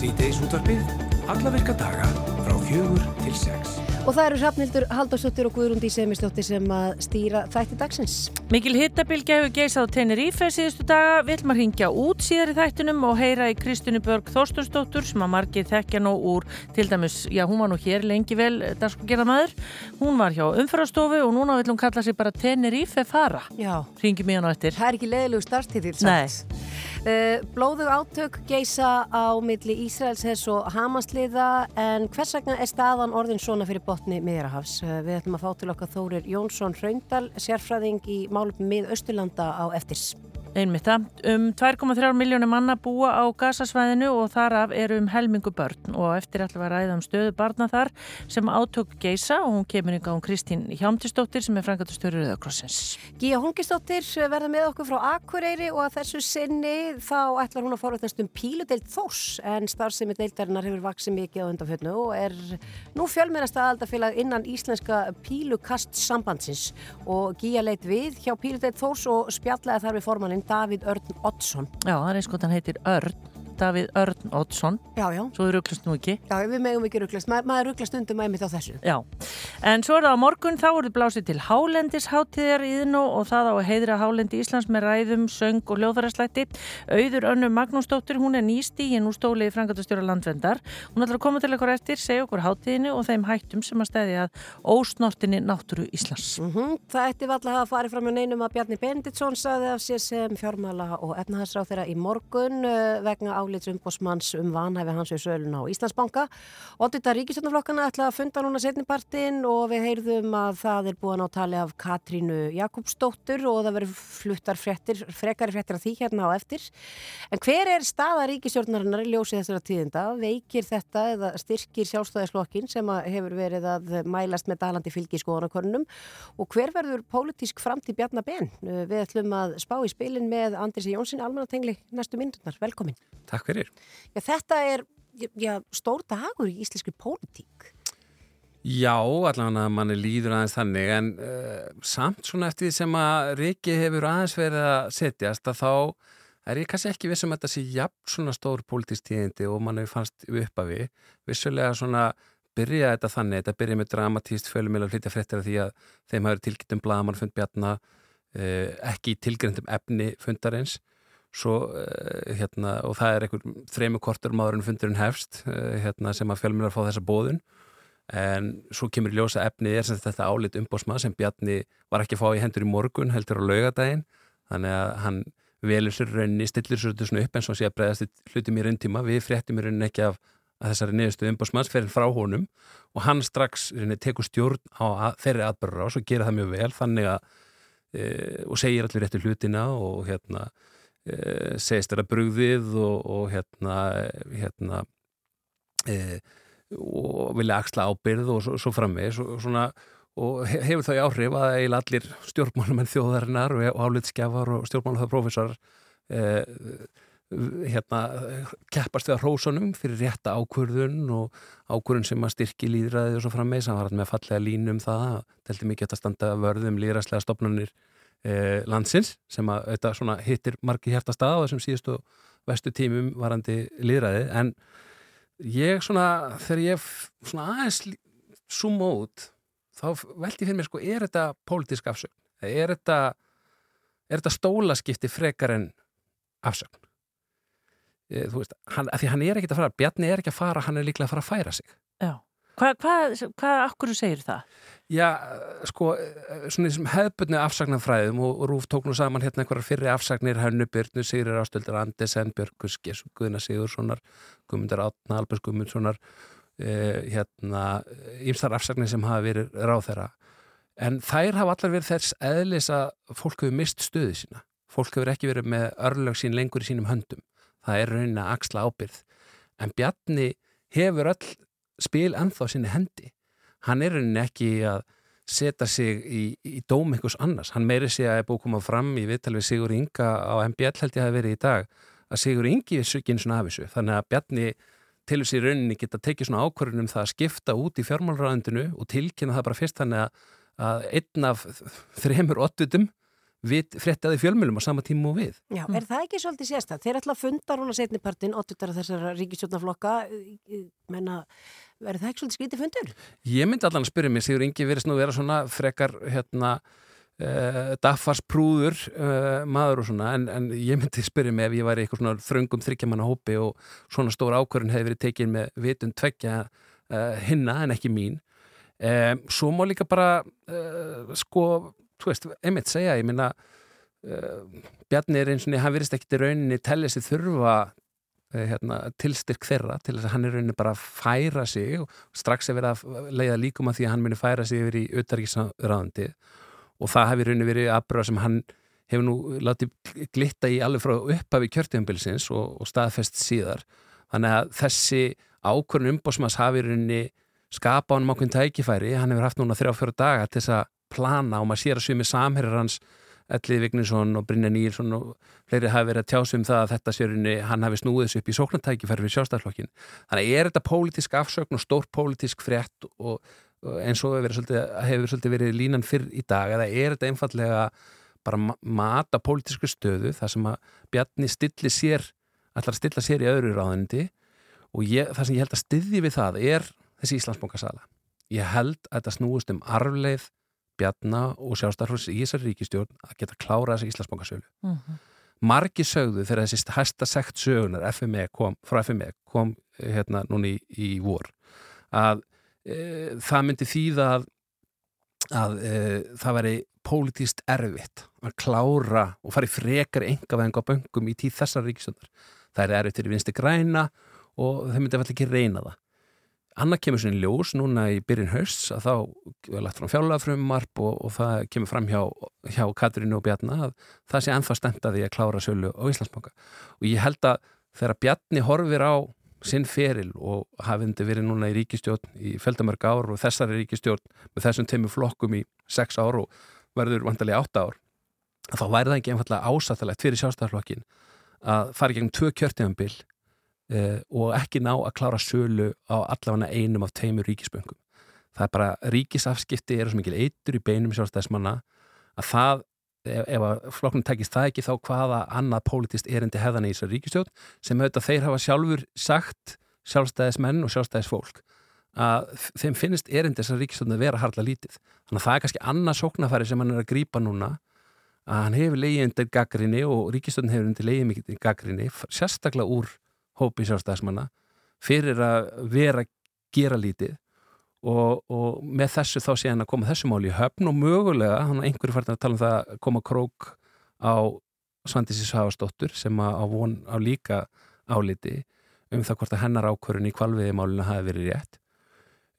Sýteis útvarpið, alla virka daga frá fjögur til sex. Og það eru Hrafnildur Haldarsdóttir og Guðrúndi Semistóttir sem að stýra þætti dagsins. Mikil hittabilgja hefur geysað á Tenerife síðustu daga. Að ringja út síðar í þættinum og heyra í Kristjúni Börg Þorstunsdóttur sem að margir þekkja nú úr til dæmis, já hún var nú hér lengi vel dagskugerðamæður. Hún var hjá umfrastofu og núna vil hún kalla sig bara Tenerife fara. Já. Ringi mjög náttúr. Það er ekki leðilegu starftíðir samt. Uh, blóðug átök geisa á milli Ísraelshers og Hamasliða en hvers vegna er staðan orðin svona fyrir botni miðjarahafs? Uh, við ætlum að fá til okkar Þórir Jónsson Hraundal, sérfræðing í málum mið Östurlanda á eftirs. Einmitt það. Um 2,3 miljónum manna búa á gasasvæðinu og þaraf eru um helmingu börn og eftir að ræða um stöðu barna þar sem átök geisa og hún kemur yngan um Kristín Hjámtisdóttir sem er frangatustöru Rauðakrossins. Gíja Holgisdóttir verða með okkur frá Akureyri og að þessu sinni þá ætlar hún að forvætast um píludeild Þós en starfsemi deildarinnar hefur vaksið mikið á undanfjörnu og er nú fjölmennast aðaldafélag innan íslenska pílukast sambandsins og Gíja leit við hjá píludeild Þós og spjallaði þar við formannin Davíð Örn Oddsson. Já, það er eins og hann heitir Örn Davíð Örn Oddsson. Já, já. Svo við rugglast nú ekki. Já, við megum ekki rugglast, Ma, maður rugglast undir maður mitt á þessu. Já, en svo er það á morgun þá er það blásið til Hálendisháttíðar íðin og það á að heiðra Hálendi Íslands með ræðum, söng og hljóðfæraslætti Auður Önnu Magnúsdóttir, hún er nýst í en nú stólið í frangatastjóra landvendar Hún ætlar að koma til okkur eftir, segja okkur háttíðinu og þeim hættum sem að stæði að ósnortinni náttúru Íslands. Mm -hmm. Það ætti valla að fara fram með neinum að Bjarni Benditsson saði af sér sem fjármála og efnahagsráð vegna álitsumbósmanns um vanhæfi hans við sölun á Íslandsbanka. Óttita ríkistjónaflokkana ætla að funda núna setnipartin og við heyrðum að það er búin á tali af Katrínu Jakobsdóttur og það verður fluttar fréttir, frekari fréttir af því hérna á eftir. En hver er staða ríkistjórnarinnar í ljósi þessara tíðinda? Veikir þetta eða styrkir sjálfstæðisflokkin sem hefur verið að mælast með dalandi fylgi í skoðanakornum og hver verður pólitísk framtíð Bjarnar Ben? Við ætlum að spá í spilin með Andrisi Jónsson, almannatengli næstu myndunar. Velkomin. Takk fyrir. Já, þetta er já, stór dagur í íslenski pólitík. Já, allavega manni líður aðeins þannig en uh, samt svona eftir því sem að Riki hefur aðeins verið að setjast að þá er ég kannski ekki vissum að þetta sé jafn svona stór pólitísk tíðindi og manni fannst upp af við. Vissulega svona byrja þetta þannig, þetta byrja með dramatíst fölumil að flytja fréttir af því að þeim hafi tilgjöndum blagamann fund bjarna uh, ekki tilgjöndum efni fundarins Svo, uh, hérna, og það er einhver þrejmu kortur maður en fundurinn hefst uh, hérna, sem að fjölmjölar fá þessa bóðun en svo kemur ljósa efni er sem þetta álit umbósma sem Bjarni var ekki að fá í hendur í morgun heldur á laugadaginn þannig að hann velur sér rauninni, stillir sér þetta upp eins og sé að bregðast hlutum í rauntíma við fréttum í rauninni ekki af þessari neðustu umbósmanns fyrir frá honum. Og hann strax rauninni, tekur stjórn á að, þeirri atbyrra og svo gera það mjög vel þannig að e, og segir allir réttu hlutina og hérna e, segist þeirra brugðið og, og hérna, hérna e, og vilja axla ábyrð og svo, svo framvegis og, og hefur þau áhrif að eiginlega allir stjórnmálamenn þjóðarinnar og, álitskjafar og stjórnmálafæðarprofessor e, hérna keppast við að hrósunum fyrir rétta ákvörðun og ákvörðun sem að styrki líðræði og svo framvegis, hann var með fallega línu um það, telti mikið að standa vörðum líðræðslega stopnarnir eh, landsins sem að þetta hittir margi hérta stað á þessum síðustu vestu tímum varandi liðræði en ég svona þegar ég svona aðeins suma út þá veldi fyrir mér sko er þetta pólitísk afsögn? Er þetta, er þetta stólaskipti frekar en afsögn? E, þú veist, hann, því hann er ekki að fara Bjarni er ekki að fara, hann er líklega að fara að færa sig. Já Hvað, hvað, hvað, akkur segir það? Já, sko, svona þessum hefðbunni afsagnarfræðum og, og Rúf tók nú saman hérna einhverjar fyrri afsagnir, Hannubirnu, Sigrir Ástöldur, Andesen, Björgus, Guðna Sigurssonar, Guðmundar Átna, Albers Guðmundssonar, eh, hérna, ímstar afsagnir sem hafa verið ráð þeirra. En þær hafa allar verið þess eðlis að fólk hefur mist stöðu sína. Fólk hefur ekki verið með örlög sín lengur í sínum höndum. Það er raunin að axla ábyrð. En Bjarni hefur öll spil ennþá sinni hendi. Hann er rauninni ekki að setja sig í, í dóm einhvers annars. Hann meiri sig að er búið að koma fram í viðtal við Sigur Inga á MBL held ég að verið í dag að Sigur Ingi er sökinn svona af þessu. Þannig að Bjarni til þessi rauninni geta tekið svona ákvörðunum það að skipta út í fjármálræðandinu og tilkynna það bara fyrst þannig að, að einn af þremur ottutum fréttaði fjölmjölum á sama tíma og við. Já, er það ekki svolítið sérstætt? Þeir ætla að funda núna setnipartin, óttutar þessara ríkistjórnaflokka, menna, verður það ekki svolítið skrítið fundur? Ég myndi allan að spyrja mig, Sigur Ingi verið að vera svona frekar, hérna, uh, daffarsprúður uh, maður og svona, en, en ég myndi spyrja mig ef ég væri eitthvað svona þröngum þryggjamanna hópi og svona stóra ákvörðin hefði verið tekið með vitund tveggja uh, hinna en ekki mín. Svo má líka bara, sko, þú veist, einmitt segja, ég minna uh, Bjarni er eins og hann verist ekkit í rauninni tellið sér þurfa uh, hérna, tilstyrk þeirra til þess að hann er rauninni bara að færa sig og strax er verið að leiða líkum að því að hann muni færa sig yfir í auðarriksraðandi og það hefur rauninni verið aðbröða sem hann hefur nú látið glitta í alveg frá upphafi kjörtíðanbilsins og, og staðfest síðar. Þannig að þessi ákvörnum umbósmas hafi rauninni skapa honum ákveðin tækifæri, hann hefur haft núna þrjá fjóru daga til þess að plana og maður sér að svimi samherjar hans Ellið Vigninsson og Brynja Nílsson og fleiri hafi verið að tjásum það að þetta sérunni hann hafi snúið þessu upp í sóknartækifæri við sjálfstæðarflokkin. Þannig er þetta pólitísk afsögn og stór pólitísk frétt og eins og hefur hefur svolítið verið línan fyrr í dag eða er þetta einfallega bara mata pólitísku stöðu þar sem að Bjarni stilli sér allar stilla sér í öðru ráðandi og ég, það sem ég held að styðji við það er þessi Íslandsbókasala. Ég held að þetta snúist um arfleið Bjarnar og sjálfstæðarflóðs í þessari ríkistjórn að geta klára þessi Íslandsbankasölu. Mm -hmm. Margi sögðu þegar þessi hæsta sekt sögunar FME kom, frá FME kom hérna núni í, í vor að e, það myndi þýða að, að e, það veri pólitíst erfitt að klára og fara í frekar engavæðing á böngum í tíð þessar ríkistjónar. Það er erfitt fyrir vinsti græna og þau myndi alltaf ekki reyna það. Anna kemur svona ljós núna í byrjun hösts að þá er lagt fram fjálagafrömmarp og, og það kemur fram hjá, hjá Katrínu og Bjarni að það sé ennþá stendaði að klára sölu á Íslandsbanka. Og ég held að þegar Bjarni horfir á sinn feril og hafindi verið núna í ríkistjórn í feldamörg ár og þessari ríkistjórn með þessum teimu flokkum í sex ár og verður vantilega átt ár þá væri það ekki einfallega ásattalegt fyrir sjálfstæðarflokkin að fara gegn tvö kjörtíðanbill uh, og ekki ná að klára sölu á allavega einum af teimur ríkisböngum. Það er bara, ríkisafskipti eru svo mikil eitur í beinum sjálfstæðismanna að það, ef, ef flokknum tekist það ekki þá hvaða annað pólitist erindi hefðan í þessar ríkistjótt sem auðvitað þeir hafa sjálfur sagt sjálfstæðismenn og sjálfstæðisfólk að þeim finnist erindi þessar ríkistjótt að vera harla lítið. Þannig að það er kannski annað sóknafæri sem hann er að grýpa núna að hann hefur leiðið undir gaggrinni og ríkistjóttin hefur undir leiðið mikið gaggrinni sérstaklega úr hópi sjálfstæðismanna fyrir að vera gera lítið og, og með þessu þá sé hann að koma þessu máli í höfn og mögulega, hann er einhverju færðin að tala um það að koma krók á Svandísi Sáastóttur sem á, von, á líka áliti um það hvort að hennar ákvörun í kvalviði málinu hafi verið rétt.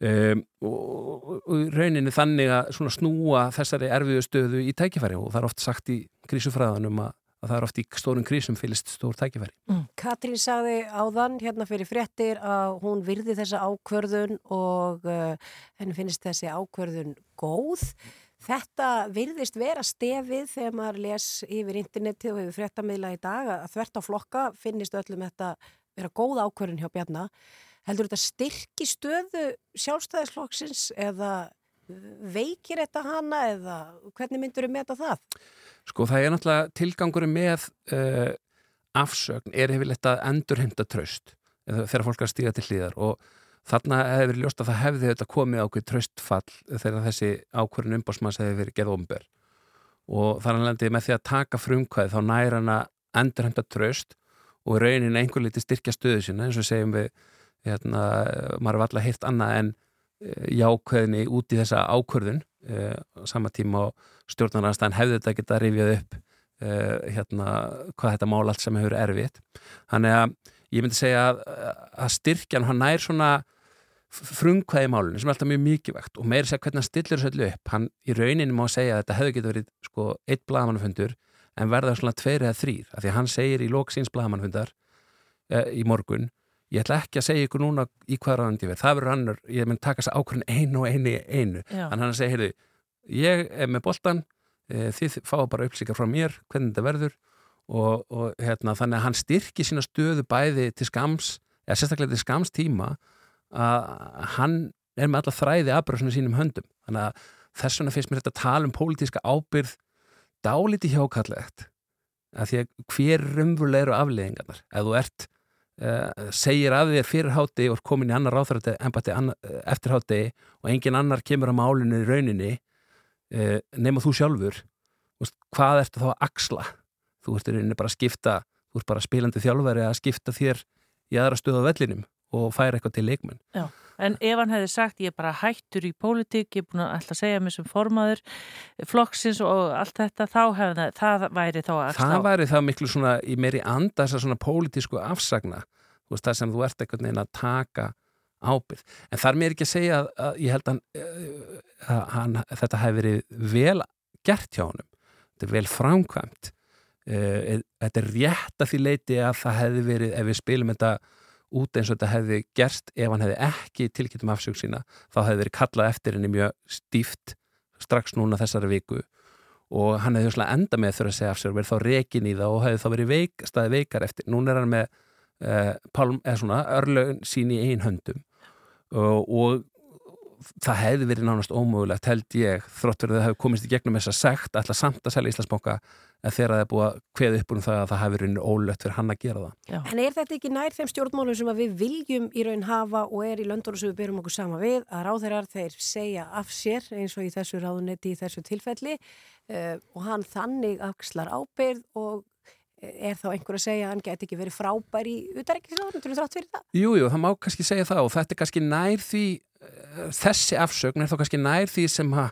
Um, og, og rauninni þannig að snúa þessari erfiðu stöðu í tækifæri og það er oft sagt í grísufræðanum að að það er oft í stórum krísum fylgst stór tækifæri. Mm. Katrín sagði áðan hérna fyrir fréttir að hún virði þessa ákvörðun og uh, henni finnst þessi ákvörðun góð. Þetta virðist vera stefið þegar maður les yfir interneti og yfir fréttamiðla í dag að þvert á flokka finnist öllum þetta vera góð ákvörðun hjá Bjarnar. Heldur þetta styrki stöðu sjálfstæðisflokksins eða veikir þetta hana eða hvernig myndur þau meta það? Sko það er náttúrulega tilgangurum með uh, afsögn er hefilegt að endurheimta tröst þegar fólk er að stíga til hlýðar og þarna hefur ljóst að það hefði þetta komið ákveð tröstfall þegar þessi ákverðin umbásmanns hefði verið gerð omber og þar hann lendiði með því að taka frumkvæð þá næra hann að endurheimta tröst og raunin einhver liti styrkja stöðu sína eins og segjum við hérna, maður er alltaf heilt annað en uh, jákveðinni út í þessa ákverðin uh, sama tíma og stjórnarnarstæðin hefði þetta geta rifjað upp uh, hérna, hvað þetta mál allt sem hefur erfitt. Þannig að ég myndi segja að, að styrkjan hann nær svona frumkvæði málunni sem er alltaf mjög mikilvægt og meiri segja hvernig hann stillir þessu öllu upp. Hann í rauninu má segja að þetta hefði geta verið sko eitt blagamannafundur en verða svona tveir eða þrýr af því að hann segir í lóksins blagamannafundar uh, í morgun ég ætla ekki að segja ykkur núna í hvað ráðandi verð, það verður annur, ég mun taka þess aðkvörðin einu og einu einu, Já. þannig að hann segir, heyrðu, ég er með boltan, e, þið fáu bara upplýsingar frá mér, hvernig þetta verður. Og, og hérna, þannig að hann styrki sína stöðu bæði til skams, eða sérstaklega til skams tíma að hann er með alla þræði aðbröðsuna sínum höndum, þannig að þess vegna finnst mér þetta að tala um pólitíska ábyrð dálítið hjákallegt að því að hver rumvulega eru afleðingarnar ef þú ert segir af þér fyrir hátti og er komin í annar ráþrætti embati eftir hátti og engin annar kemur á málinu í rauninni uh, nema þú sjálfur. Hvað ertu þá að axla? Þú ert í rauninni bara að skipta þú ert bara spilandi þjálfari að skipta þér í aðra stöðu á vellinum og færa eitthvað til leikmenn. Já, en ef hann hefði sagt ég er bara hættur í pólitík, ég er búin að alltaf segja mér sem formaður flokksins og allt þetta, þá hefði það væri þá að Það væri þá miklu svona í meiri anda þessar svona pólitísku afsagna, þú veist það sem þú ert eitthvað neina að taka ábyrð. En þar mér ekki að segja að, að ég held að, að hann, þetta hefði verið vel gert hjá honum, þetta er vel framkvæmt uh, þetta er rétt að því leiti að það hefði verið, ef við spilum þetta út eins og þetta hefði gerst ef hann hefði ekki tilkynnt um afsökk sína þá hefði verið kallað eftir henni mjög stíft strax núna þessari viku og hann hefði enda með þurfa að segja af sér og verið þá rekin í það og hefði þá verið veik, staði veikar eftir. Núna er hann með uh, palm, svona örlögn sín í einn höndum og, og það hefði verið nánast ómögulegt held ég þróttur að það hefði komist í gegnum þess að segt alltaf samt að selja Íslandsbóka en þegar það er búið að kveða upp um það að það hefði verið ólött fyrir hann að gera það. Já. En er þetta ekki nær þeim stjórnmálum sem við viljum í raun hafa og er í löndunum sem við byrjum okkur sama við að ráðherrar þeir segja af sér eins og í þessu ráðunetti í þessu tilfelli uh, og hann þannig axlar ábyrð og er þá einhver að segja að hann geti ekki verið frábær í utarækisráðunum til þátt fyrir það? Jújú, jú, það má kannski segja það og þetta er kannski nær því þessi afsögn er þá kannski nær því sem að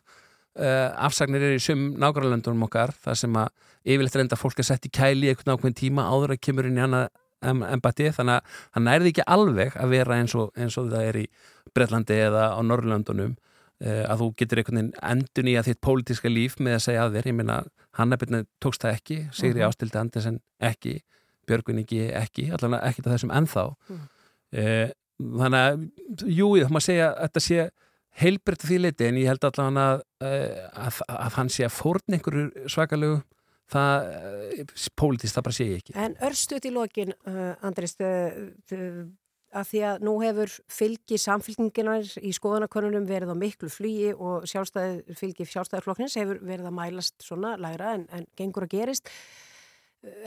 uh, afsagnir er í sum nágrannlöndunum okkar það sem að yfirleitt reynda fólk að setja í kæli einhvern ákveðin tíma áður að kemur inn í hana embati þannig að það nærði ekki alveg að vera eins og, eins og það er í Breitlandi eða á Norrlöndunum uh, að þú getur einhvern veginn endun í að þitt pólitiska líf með að segja að þér, ég minna Hannabirna tókst það ekki, Sigri uh -huh. Ástildi Andersen ekki, Björgun ekki ekki, allavega ekki til þessum ennþá uh -huh. Eh, þannig að jú, það má segja að þetta sé heilbritt því liti en ég held allavega að, að, að hann sé að fórn einhverju svakalögu það, pólitist, það bara sé ég ekki. En örstuðt í lokin, uh, Andris að því að nú hefur fylgi samfylgninginar í skoðanakonunum verið á miklu flugi og sjálfstæði, fylgi sjálfstæðarflokknins hefur verið að mælast svona lægra en, en gengur að gerist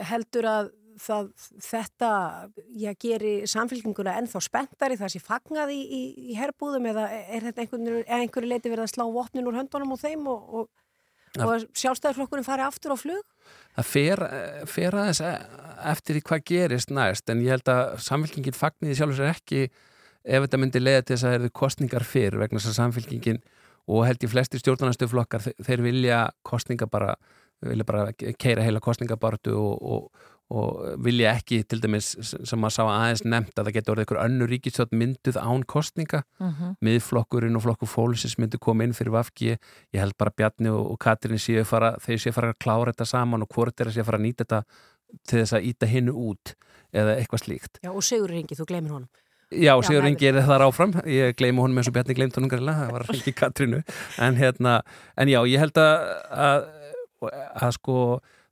heldur að það, þetta ég geri samfylgninguna ennþá spenntari það sé fagnaði í, í, í herbúðum eða er þetta einhverju einhver leiti verið að slá vopnin úr höndunum og þeim og, og, og sjálfstæðarflokkurinn fari aftur á flug? Það fer, fer aðeins eftir því hvað gerist næst en ég held að samfélkingin fagniði sjálfur sér ekki ef þetta myndi leiða til þess að það eru kostningar fyrr vegna þess að samfélkingin og held ég flesti stjórnarnastöflokkar þeir vilja kostninga bara vilja bara keira heila kostningabartu og, og, og vilja ekki til dæmis sem maður sá aðeins nefnt að það getur orðið einhver önnu ríkistjótt mynduð án kostninga uh Mhm. -huh. miðflokkurinn og flokkur fólksins myndu koma inn fyrir Vafki ég held bara Bjarni og, Katrin séu fara þeir séu fara að klára þetta saman og hvort er að séu fara að nýta þetta til þess að íta hinnu út eða eitthvað slíkt. Já og Sigur Ringi, þú gleymir honum. Já, Sigur Ingi er það ráfram, ég gleymi honum eins og Bjarni gleymd honum gærilega, það var ekki Katrínu. En hérna, en já,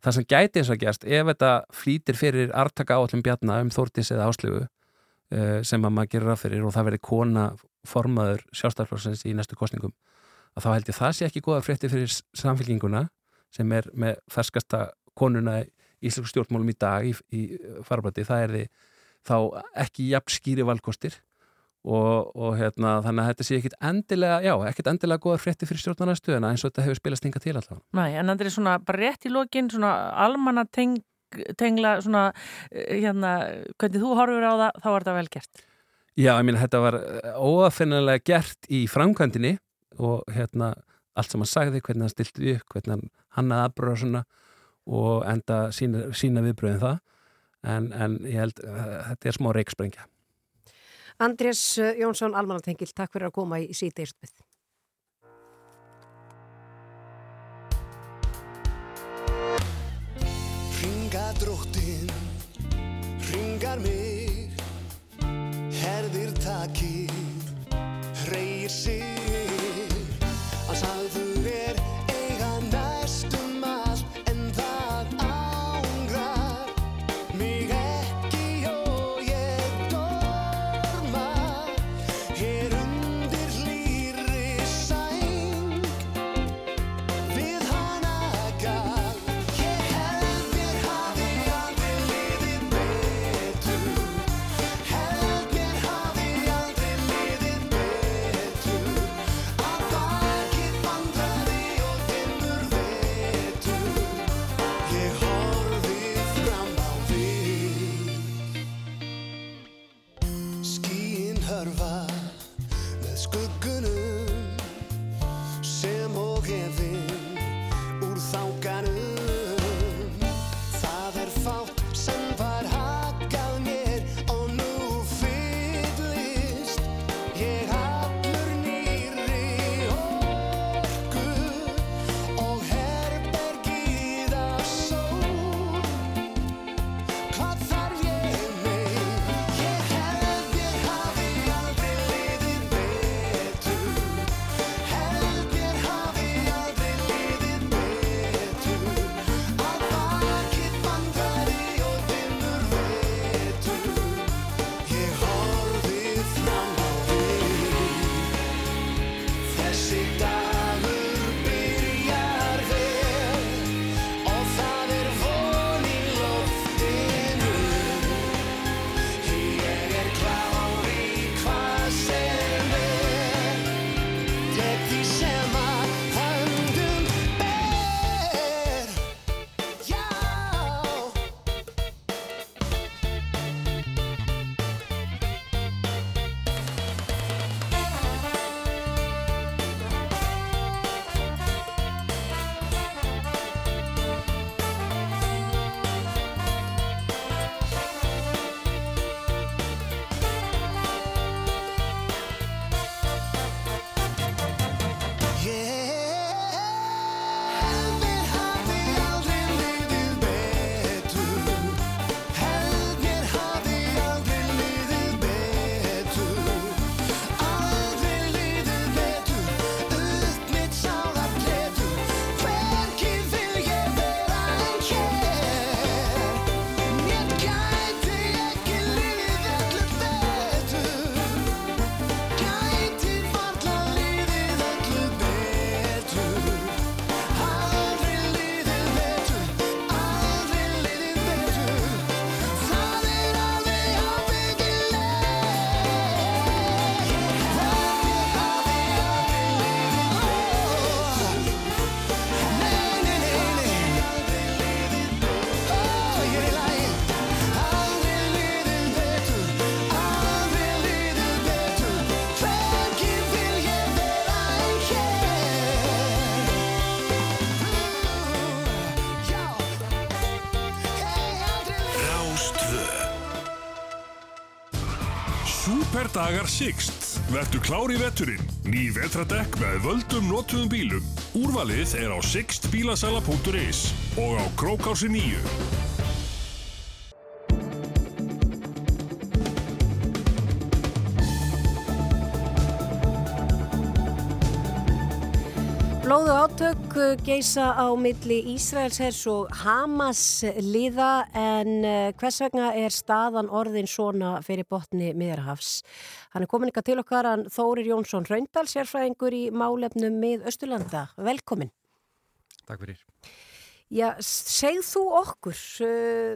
að að, að það sem gæti eins og gerst, ef þetta flýtir fyrir artaka áallum Bjarna um Þórtis eða Áslögu uh, sem að maður gerir af fyrir og það verði kona formaður sjálfstæðarflóksins í næstu kostningum að þá held ég það sé ekki góða frétti fyrir samfélkinguna sem er með ferskasta konuna í Íslands stjórnmálum í dag í, í farabrætti, það er því þá ekki jafn skýri valkostir og, og hérna, þannig að þetta sé ekkit endilega, já, ekkit endilega góða frétti fyrir stjórnarnarstöðuna eins og þetta hefur spilast hinga til alltaf. Næ, en það er svona bara rétt í lokin, svona almanna teng, tengla, svona eh, hérna, hvernig þú horfur á það, þá er þetta vel gert. Já, ég minna, þetta var óafinnilega gert í framkvæmdini og hérna, allt sem hann sagði, hvernig hann stilti upp, hvernig hann hannaði aðbröða svona og enda sína, sína viðbröðin það en, en ég held, þetta er smá reiksprengja. Andrés Jónsson, Almanatengil, takk fyrir að koma í síðdeirstuð. Ringa dróttin, ringar mig, herðir takir, reyir sig, dagar Sixt. Vertu klár í veturinn. Ný vetradekk með völdum notuðum bílum. Úrvalið er á sixtbílasala.is og á Krókási 9. Blóðu átök geisa á milli Ísraelshers og Hamas liða en eh, hvers vegna er staðan orðin svona fyrir botni miðarhafs? Hann er komin ykkar til okkar, hann Þórir Jónsson Raundal, sérfræðingur í málefnum mið Östurlanda. Velkomin. Takk fyrir. Já, segð þú okkur uh,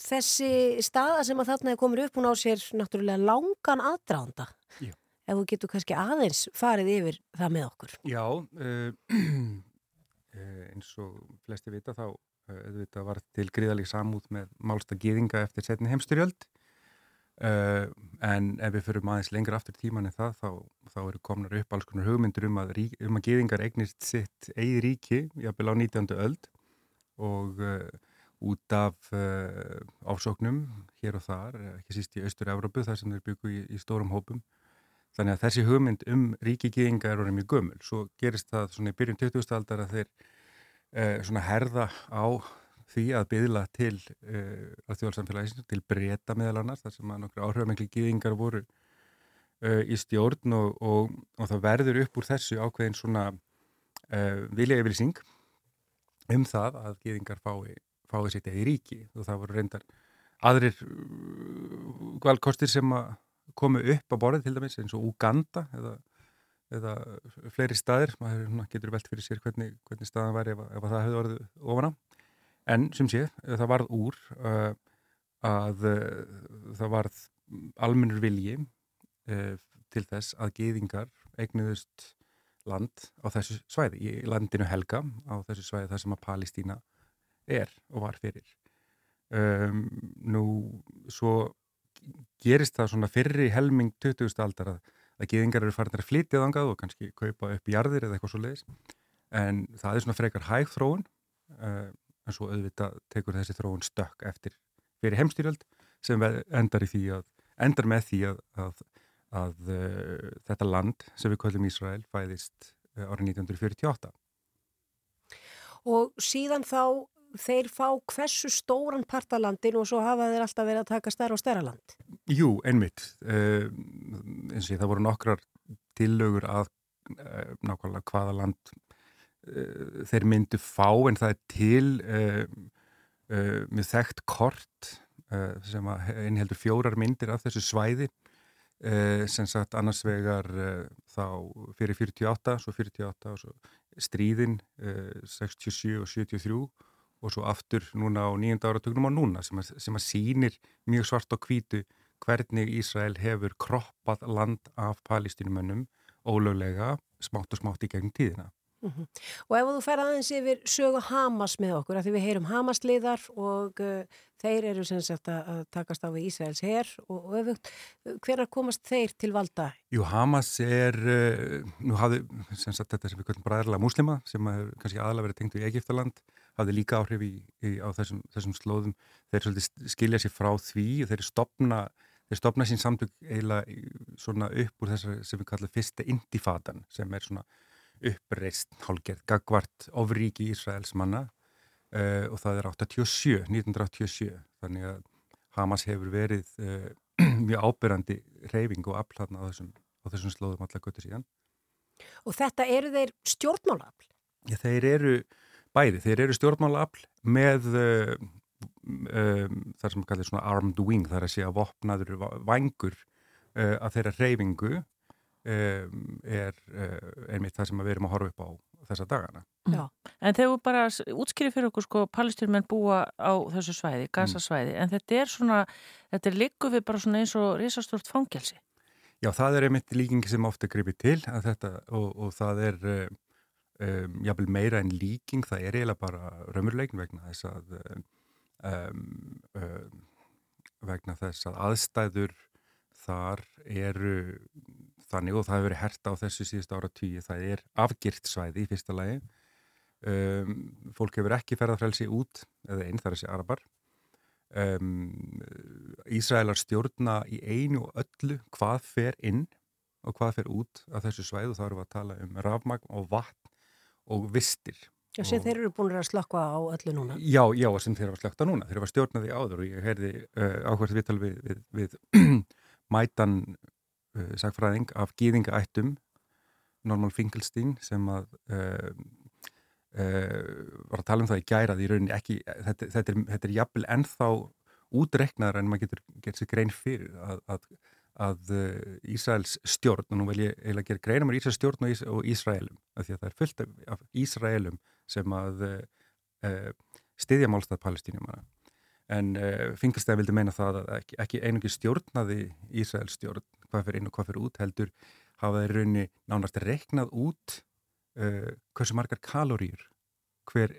þessi staða sem að þarna er komin upp, hún á sér náttúrulega langan aðdraðanda. Já. Ef þú getur kannski aðeins farið yfir það með okkur. Já, uh, eins og flesti vita þá uh, var til gríðalig samúð með málsta gýðinga eftir setni heimstyrjöld uh, en ef við fyrir aðeins lengra aftur tíman en það þá, þá eru komnar upp alls konar hugmyndur um að, um að gýðingar eignist sitt eigi ríki, jáfnvel á 19. öld og út af ásóknum hér og þar, ekki síst í Austur-Európu þar sem þeir byggu í, í stórum hópum Þannig að þessi hugmynd um ríkigýðinga er orðið mjög gömul. Svo gerist það svona í byrjun 20. aldar að þeir eh, svona herða á því að byðla til eh, alþjóðarsamfélagisins, til breyta meðal annars, þar sem að nokkru áhrifamengli gýðingar voru eh, í stjórn og, og, og það verður upp úr þessu ákveðin svona eh, vilja yfirsing um það að gýðingar fái, fái sitt eða í ríki og það voru reyndar aðrir uh, valkostir sem að komu upp á borðið til dæmis eins og Uganda eða, eða fleiri staðir, maður getur velt fyrir sér hvernig, hvernig staðan væri ef, ef það hefði orðið ofana, en sem sé það varð úr uh, að uh, það varð almennur vilji uh, til þess að geyðingar eignuðust land á þessu svæði, í landinu Helga á þessu svæði þar sem að Palestína er og var fyrir. Um, nú svo gerist það svona fyrri helming 20. aldar að, að geðingar eru farin að flytja þangað og kannski kaupa upp jarðir eða eitthvað svo leiðis en það er svona frekar hæg þróun uh, en svo auðvitað tekur þessi þróun stökk eftir fyrir heimstýrjöld sem endar, að, endar með því að, að, að uh, þetta land sem við kallum Ísrael fæðist uh, árið 1948 Og síðan þá þeir fá hversu stóran partalandin og svo hafa þeir alltaf verið að taka stærra og stærra land? Jú, einmitt. Uh, eins og það voru nokkrar tillögur að uh, nákvæmlega hvaða land uh, þeir myndu fá en það er til með þekkt kort sem einheldur fjórar myndir af þessu svæði sem sagt annars vegar þá fyrir 48, svo 48 og svo stríðin 67 og 73 og svo aftur núna á nýjönda áratögnum á núna sem að, sem að sínir mjög svart og hvítu hvernig Ísrael hefur kroppað land af palestinumönnum ólöglega smátt og smátt í gegn tíðina. Mm -hmm. Og ef þú fer aðeins yfir sögu Hamas með okkur, að því við heyrum Hamas-liðar og uh, þeir eru sem sagt að takast á við Ísraels herr og, og öfugt, hvernig komast þeir til valda? Jú, Hamas er, uh, nú hafði sem sagt þetta sem við kallum bræðarlega muslima sem er kannski aðalega verið tengt í Egiptaland hafði líka áhrif í, í, á þessum, þessum slóðum. Þeir svolítið skilja sér frá því og þeir stopna, þeir stopna sín samtök eiginlega svona upp úr þessar sem við kalla fyrsta indifadan sem er svona uppreist hálgerð gagvart ofríki Ísraels manna uh, og það er 87, 1987 þannig að Hamas hefur verið uh, mjög ábyrrandi reyfing og afhlatna á þessum, þessum slóðum allar göttu síðan. Og þetta eru þeir stjórnmálafl? Já, þeir eru bæði, þeir eru stjórnmálaafl með uh, um, þar sem kallir svona armed wing, þar að sé að vopnaður vangur uh, að þeirra reyfingu um, er einmitt það sem við erum að horfa upp á þessa dagana. Já. En þegar við bara útskýrið fyrir okkur sko palestyrmenn búa á þessu svæði, gasasvæði, mm. en þetta er svona, þetta er líku við bara svona eins og risastort fangelsi. Já, það er einmitt líkingi sem ofta gripið til þetta, og, og það er um, jáfnvel meira en líking, það er eiginlega bara raumurleikin vegna þess að um, um, vegna þess að aðstæður þar eru þannig og það hefur verið herta á þessu síðust ára tíu, það er afgirt svæði í fyrsta lagi fólk hefur ekki ferðarfrelsi út eða einn þar sé arabar um, Ísraelar stjórna í einu og öllu hvað fer inn og hvað fer út af þessu svæðu. Þá erum við að tala um rafmagn og vatn og vistir. Já, sem þeir eru búin að slökka á öllu núna. Já, já, sem þeir hafa slökta núna. Þeir hafa stjórnaði áður og ég heyrði uh, áhverð viðtal við, við, við mætan uh, sagfræðing af gýðingaættum Norman Finkelstein sem að uh, var að tala um það í gærað í rauninni ekki, þetta, þetta er, er jafnvel ennþá útreknaðar en maður getur gett sér grein fyrir að, að, að Ísraels stjórn, og nú vil ég eiginlega gera greinum á Ísraels stjórn og, Ís, og Ísraelum af því að það er fullt af Ísraelum sem að uh, stiðja málstað palestínum en uh, Finkelstein vildi meina það að ekki, ekki einungi stjórnaði Ísraels stjórn hvað fyrir inn og hvað fyrir út heldur hafa þeir raunni nánast reiknað út uh, hversu margar kalóriur hver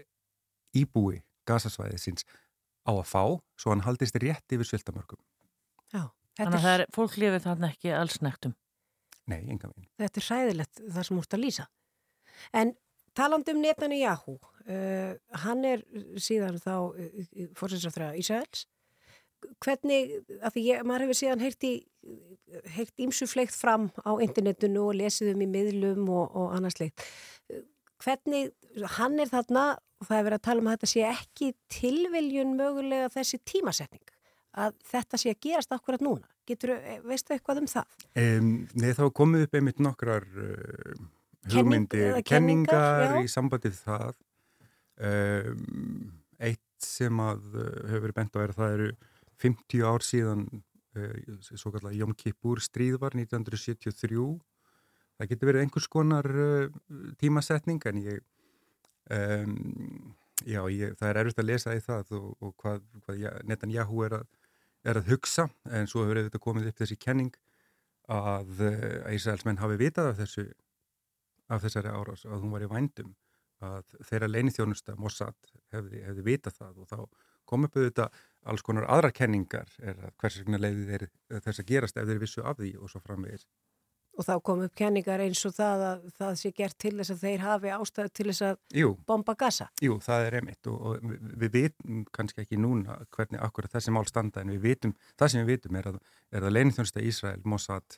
íbúi gasasvæðið síns á að fá svo hann haldist rétt yfir sviltamörgum. Já. Þannig að það er fólk lifið þarna ekki alls nektum. Nei, enga veginn. Þetta er hræðilegt það sem úrst að lýsa. En taland um Netanyahu, uh, hann er síðan þá uh, fórsætsaftra Ísraels. Hvernig, af því ég, maður hefur síðan heilt ímsufleikt fram á internetinu og lesið um í miðlum og, og annars leikt. Hvernig, hann er þarna og það er verið að tala um að þetta sé ekki tilviljun mögulega þessi tímasetning að þetta sé að gerast akkurat núna. Getur, veistu eitthvað um það? Um, nei, þá komið upp einmitt nokkrar uh, hugmyndir, Kenning, kenningar, kenningar í sambandið það. Um, eitt sem að uh, hefur verið bent á er að það eru 50 ár síðan uh, svo kallar Jóm Kippur stríð var 1973. Það getur verið einhvers konar tímasetning en ég Um, já, ég, það er erfitt að lesa í það og, og hvað, hvað Netanyahu er að, er að hugsa en svo hefur þetta komið upp þessi kenning að Ísraelsmenn hafi vitað af þessu af þessari árás að hún var í vændum að þeirra leinithjónusta Mossad hefði, hefði vitað það. Og þá kom upp auðvitað alls konar aðra kenningar er að hvers vegna leiði þeir þess að gerast ef þeir vissu af því og svo framvegis Og þá kom upp kenningar eins og það að það sé gert til þess að þeir hafi ástæðu til þess að Jú. bomba gasa. Jú, það er emitt og, og við, við vitum kannski ekki núna hvernig akkurat þessi mál standa en við vitum, það sem við vitum er að, er að leinithjónusta Ísrael, Mossad,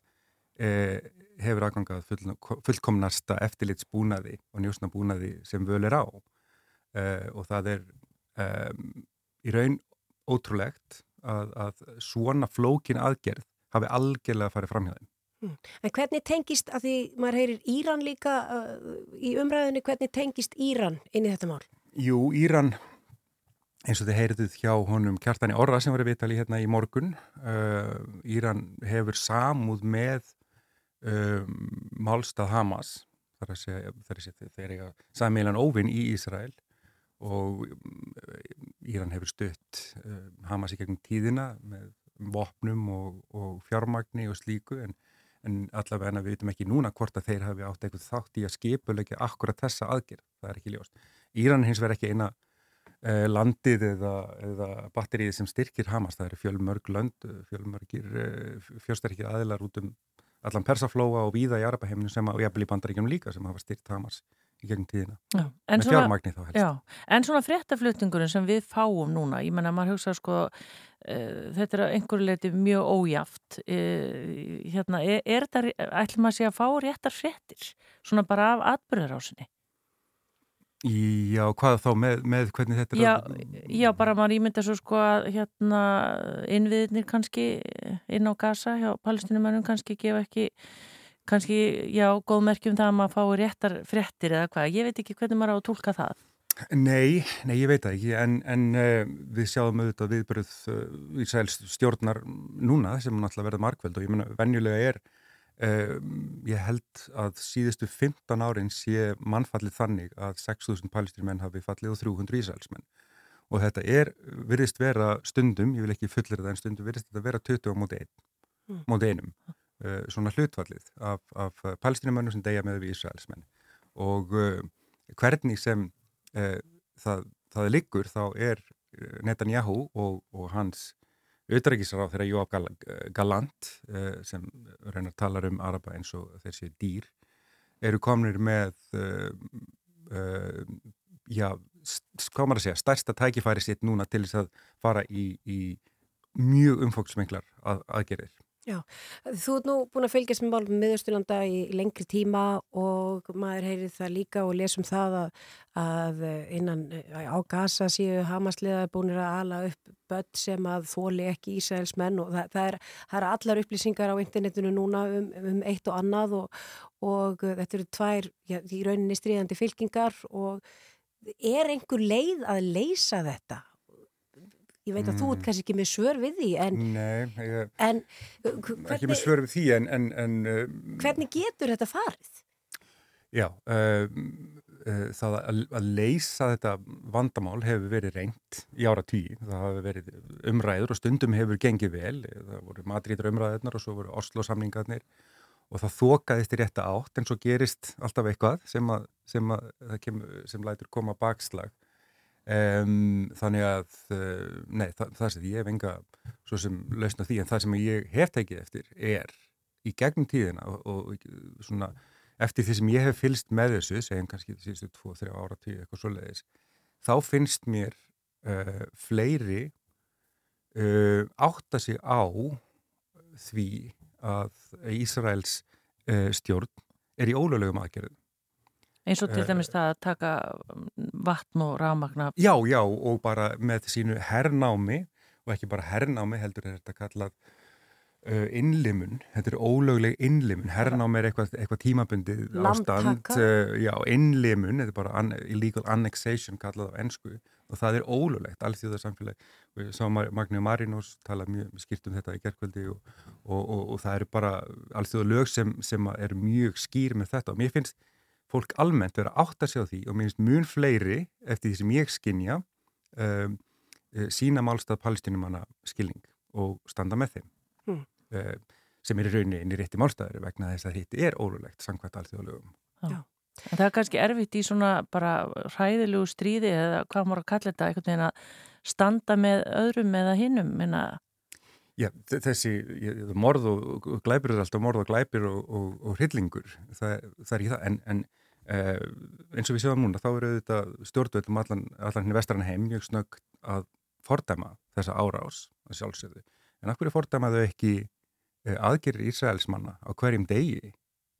eh, hefur aðgangað full, fullkomnasta eftirlitsbúnaði og njósnabúnaði sem völ er á eh, og það er eh, í raun ótrúlegt að, að svona flókin aðgerð hafi algjörlega farið fram hjá þeim. Hmm. En hvernig tengist, að því maður heyrir Íran líka uh, í umræðinu, hvernig tengist Íran inn í þetta mál? Jú, Íran, eins og þið heyrðuð hjá honum Kjartani Orra sem var að vitali hérna í morgun, uh, Íran hefur samúð með um, málstað Hamas, þar að segja, þeir eiga samílan óvinn í Ísrael og um, Íran hefur stutt uh, Hamas í gegnum tíðina með vopnum og, og fjármagni og slíku en en allavega við veitum ekki núna hvort að þeir hafi átt eitthvað þátt í að skipulegja akkurat þessa aðgerð, það er ekki ljóst. Íran hins verð ekki eina uh, landið eða, eða batterið sem styrkir Hamas, það eru fjölmörg lönd, fjölmörgir uh, fjörsterkir aðilar út um allan persaflóa og víða í Arapaheiminu sem að, og jafnvel í bandaríkjum líka sem hafa styrt Hamas í gegnum tíðina. Já, með fjármagni þá helst. Já, en svona fréttaflutningurinn sem við fáum núna, ég menna maður hugsa sko Uh, þetta er einhverju leiti mjög ójáft uh, hérna, er, er þetta, ætlum að sé að fá réttar fréttir, svona bara af atbyrðarásinni Já, hvað þá með, með hvernig þetta já, er að... Já, bara maður ímynda svo sko að hérna innviðnir kannski inn á gasa hjá palestinumennum kannski gefa ekki kannski, já, góð merkjum það að maður fái réttar fréttir eða hvað, ég veit ekki hvernig maður á að tólka það. Nei, nei, ég veit það ekki, en, en uh, við sjáum auðvitað viðbörð uh, í sæls stjórnar núna sem náttúrulega verða markveld og ég menna, venjulega er, uh, ég held að síðustu 15 árin sé mannfallið þannig að 6.000 palestinmenn hafi fallið og 300 ísælsmenn og þetta er, virðist vera stundum, ég vil ekki fullir það en stundum, virðist þetta vera 20 á móti, ein, mm. móti einum, svona hlutfallið af, af palestinumennum sem deyja með við ísælsmenn og hvernig sem e, það, það liggur þá er Netanyahu og, og hans auðrækisar á þeirra Jóab Galant sem reynar talar um Araba eins og þessi dýr eru komnir með já, hvað maður að segja, stærsta tækifæri sitt núna til þess að fara í, í mjög umfóksmenglar að, aðgerir. Já, þú ert nú búin að fylgjast með málum miðausturlanda í lengri tíma og maður heyrir það líka og lesum það að, að innan á Gaza séu Hamasliðar búinir að ala upp börn sem að þóli ekki Ísraelsmenn og það, það, er, það er allar upplýsingar á internetinu núna um, um eitt og annað og, og þetta eru tvær já, í rauninni stríðandi fylkingar og er einhver leið að leysa þetta? Ég veit að mm. þú ert kannski ekki með svör við því en, Nei, ég, en hvernig, ekki með svör við því en, en, en uh, hvernig getur þetta farið? Já, uh, uh, það að, að leysa þetta vandamál hefur verið reynd í ára tíu, það hefur verið umræður og stundum hefur gengið vel, það voru Madríður umræðurnar og svo voru Oslo samningarnir og það þokaðist í rétta átt en svo gerist alltaf eitthvað sem, að, sem, að, kemur, sem lætur koma bakslag Um, þannig að uh, nei, það, það sem ég hef enga svo sem lausna því en það sem ég hef tekið eftir er í gegnum tíðina og, og svona eftir því sem ég hef fylst með þessu segjum kannski því síðustu 2-3 ára tíu eitthvað svo leiðis þá finnst mér uh, fleiri uh, átta sig á því að Ísraels stjórn er í ólöglegum aðgerðum eins og til dæmis það að taka um, vatn og rafmagna Já, já, og bara með sínu herrnámi og ekki bara herrnámi heldur er þetta kallað uh, innlimun, þetta er ólögleg innlimun, herrnámi er eitthvað, eitthvað tímabundið ástand uh, já, innlimun, þetta er bara un illegal annexation kallað á ennsku og það er ólöglegt, alls því það samfélag og ég sá Magni og Marinós tala mjög skipt um þetta í gerðkvöldi og, og, og, og það eru bara alls því það lög sem, sem er mjög skýr með þetta. Og mér finnst fólk almennt vera átt að sjá því og minnst mun fleiri eftir því sem ég skinja um, uh, sína málstað palestinumanna skilning og standa með þeim mm. uh, sem er í rauninni inn í rétti málstaður vegna þess að hitti er ólulegt sangvært alþjóðlegum. Já. En það er kannski erfitt í svona bara hræðilegu stríði eða hvað maður að kalla þetta einhvern veginn að standa með öðrum eða hinnum minna Já, þessi morð og glæpir er alltaf morð og glæpir og, og, og hryllingur, það, það er ekki það, en, en Eh, eins og við séum núna þá eru þetta stjórnvöldum allan, allan henni vestrann heim mjög snöggt að fordæma þessa árás að sjálfsögðu. En akkur er fordæmaðu ekki eh, aðgerir Ísraelsmanna á hverjum degi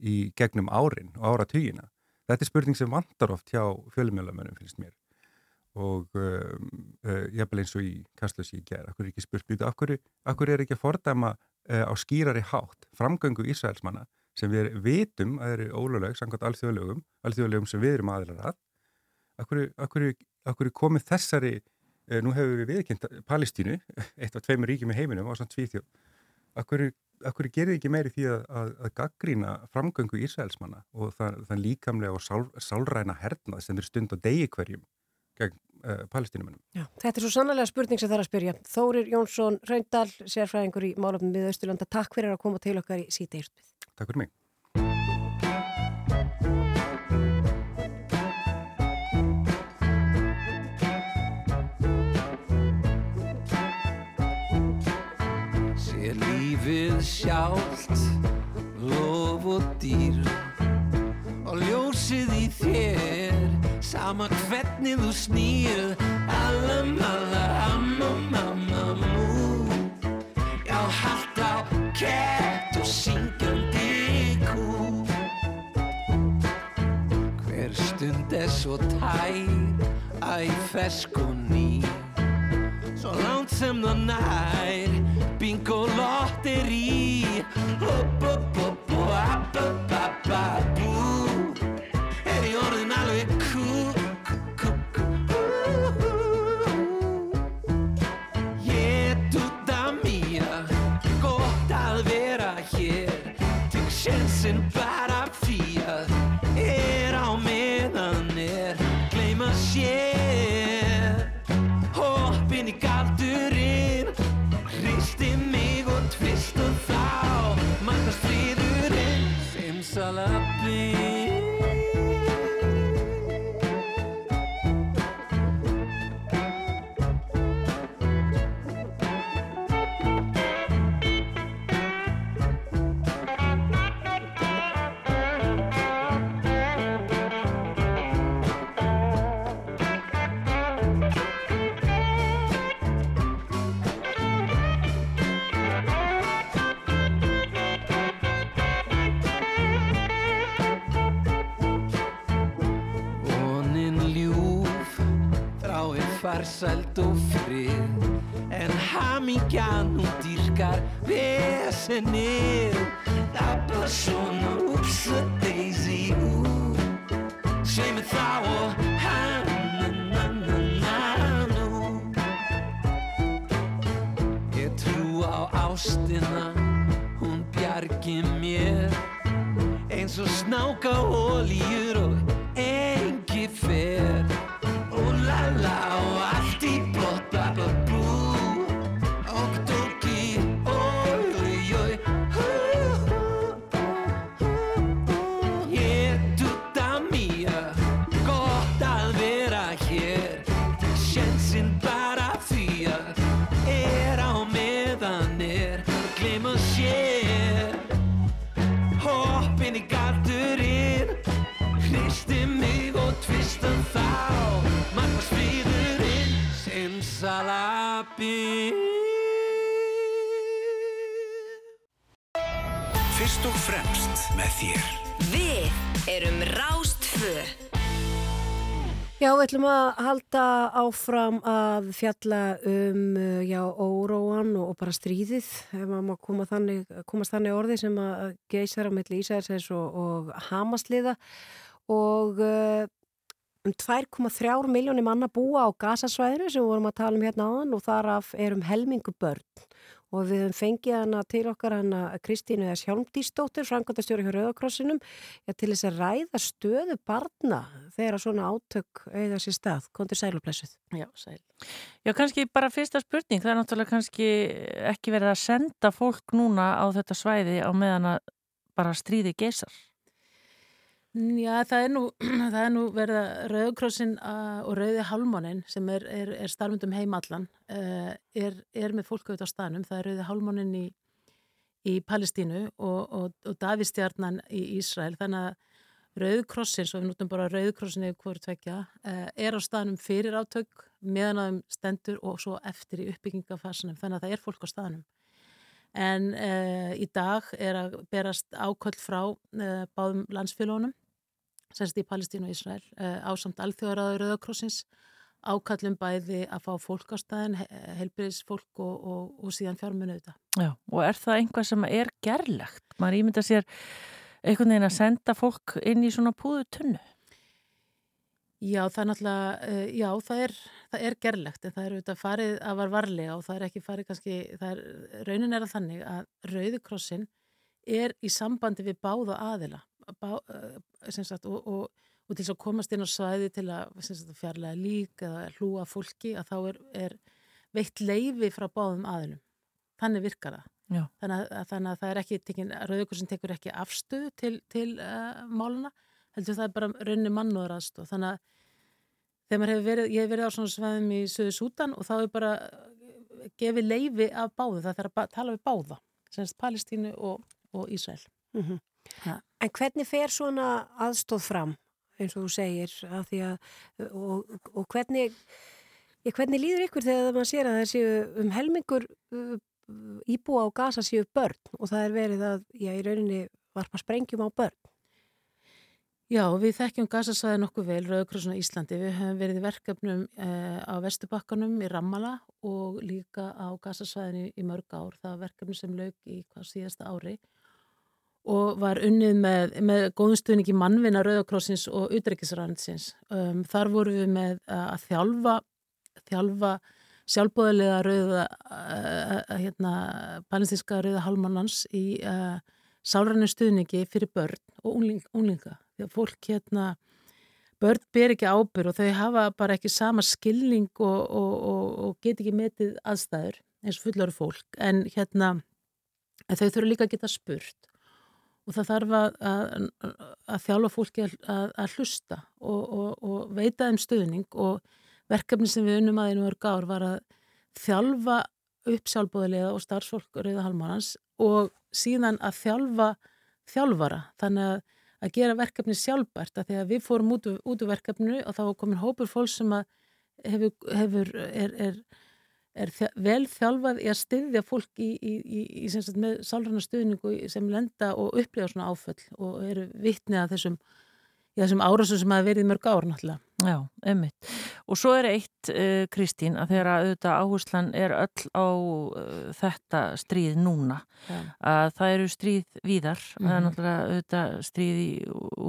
í gegnum árin og áratugina? Þetta er spurning sem vandar oft hjá fjölumjölamönnum finnst mér. Og uh, ég hef vel eins og í kastlösi í gerð, akkur er ekki spurt býtu, akkur, akkur er ekki að fordæma uh, á skýrari hátt framgöngu Ísraelsmanna sem við vitum að eru ólögleg samkvæmt alþjóðlegum, alþjóðlegum sem við erum aðilar að akkur, akkur, akkur komið þessari eh, nú hefur við viðkynnt Palestínu eitt af tveimur ríkjum í heiminum á samt Svíþjóð akkur, akkur gerir ekki meiri því að, að, að gaggrína framgöngu Ísraelsmanna og þann líkamlega og sál, sálræna hernað sem er stund á degi hverjum gegn uh, palestínumennum. Þetta er svo sannlega spurning sem það er að spyrja. Þórir Jónsson Raundal, sérfræðingur í málöfnum við Östurlanda, takk fyrir að koma til okkar í síta írtmið. Takk fyrir mig. Sér lífið sjált, lof og dýr og ljósið í þér, sama hvernig þú snýr, alla malla, amma, mamma, mú, já, haldt á kett og syngjandi stund er svo tær Æ, fersk og ný. Svo langt sem það nær Bingo lotteri Hopp, hopp, hopp, hopp, hopp, hopp, hopp farsælt og frið En hamingjan hún dýrkar vesenið. Það er bara Simsalabim Fyrst og fremst með þér. Við erum Rástfö. Já, við ætlum að halda áfram að fjalla um, uh, já, óróan og, og bara stríðið, ef maður má koma þannig, komast þannig orði sem að geysar á milli Ísæðarsæðis og, og Hamasliða og uh, um 2,3 miljónir manna búa á gasasvæðinu sem við vorum að tala um hérna áðan og þaraf er um helmingu börn og við höfum fengið hana til okkar hana Kristínu S. Hjálmdísdóttir, frangandastjóri hjá Rauðakrossinum, til þess að ræða stöðu barna þegar svona átök eiga sér stað. Kontur sælublessuð. Já, sæl. Já, kannski bara fyrsta spurning, það er náttúrulega kannski ekki verið að senda fólk núna á þetta svæði á meðan að bara stríði geysar. Já, það er nú, það er nú verið að Rauðkrossin og Rauði Hálmónin sem er, er, er starfundum heimallan uh, er, er með fólk auðvitað á staðnum. Það er Rauði Hálmónin í, í Palestínu og, og, og Davistjarnan í Ísrael. Þannig að Rauðkrossin, svo við nútum bara Rauðkrossin eða hvort tvekja, uh, er á staðnum fyrir átök meðan aðeim stendur og svo eftir í uppbyggingafasanum. Þannig að það er fólk á staðnum. En uh, í dag er að berast áköll frá báðum landsfélónum semst í Palestínu og Ísrael uh, ásamt alþjóðaraður Rauðakrossins ákallum bæði að fá fólk á staðin, helbriðsfólk og, og, og síðan fjármunu auðvitað. Já, og er það einhvað sem er gerlegt? Man ímynda sér einhvern veginn að senda fólk inn í svona púðu tunnu? Já, það er náttúrulega, uh, já, það er, það er gerlegt en það er auðvitað farið að var varlega og það er ekki farið kannski, það er, raunin er að þannig að Rauðakrossin er í sambandi við báða aðila bá, sagt, og, og, og til að komast inn á svæði til að sagt, fjarlæga lík eða hlúa fólki að þá er, er veitt leifi frá báðum aðilum. Þannig virkar það. Þannig að, þannig að það er ekki, Rauðukursin tekur ekki afstöðu til, til uh, máluna, heldur það er bara raunni mannúður aðstóð. Þannig að þegar maður hefur verið, ég hef verið á svona svæðum í Suðu Sútan og þá er bara gefið leifi af báðu, það þarf að tala við báða, semst Palestínu og, og Ísrael. Mm -hmm. En hvernig fer svona aðstóð fram, eins og þú segir, að að, og, og hvernig, ja, hvernig líður ykkur þegar maður sér að það séu um helmingur uh, íbúa á gasa séu börn og það er verið að, já, í rauninni varpa sprengjum á börn? Já, við þekkjum gasasvæði nokkuð vel, Rauðkrossuna Íslandi. Við höfum verið í verkefnum uh, á Vestubakkanum í Rammala og líka á gasasvæðinu í mörg ár. Það var verkefni sem lög í hvað síðasta ári og var unnið með, með góðumstuðningi mannvinna Rauðakrossins og Utreikisrænsins. Um, þar voru við með að þjálfa, þjálfa sjálfbóðilega rauða, uh, hérna, palestinska rauða halmannans í uh, sálrannu stuðningi fyrir börn og ungling, unglinga. Því að fólk hérna, börn ber ekki ábyrg og þau hafa bara ekki sama skilning og, og, og, og get ekki metið aðstæður eins og fullari fólk. En hérna, þau þurfa líka að geta spurt og það þarf að, að, að þjálfa fólki að, að hlusta og, og, og veita þeim stuðning. Og verkefni sem við unnum aðeins mörg ár var að þjálfa upp sjálfbóðilega og starfsfólk Rauða Halmárans og síðan að þjálfa þjálfara. Þannig að, að gera verkefni sjálfbært að því að við fórum út, úr verkefnu og þá komin hópur fólk sem hefur, hefur er, er er vel þjálfað í að styðja fólk í, í, í, með sálrannar stuðningu sem lenda og upplifa svona áföll og eru vittni að þessum, þessum árásum sem hafa verið mörg ár náttúrulega Já, einmitt. Og svo er eitt, uh, Kristín, að þegar auðvitað áherslan er öll á uh, þetta stríð núna, ja. að það eru stríð víðar, mm -hmm. það er mhm. náttúrulega auðvitað stríð í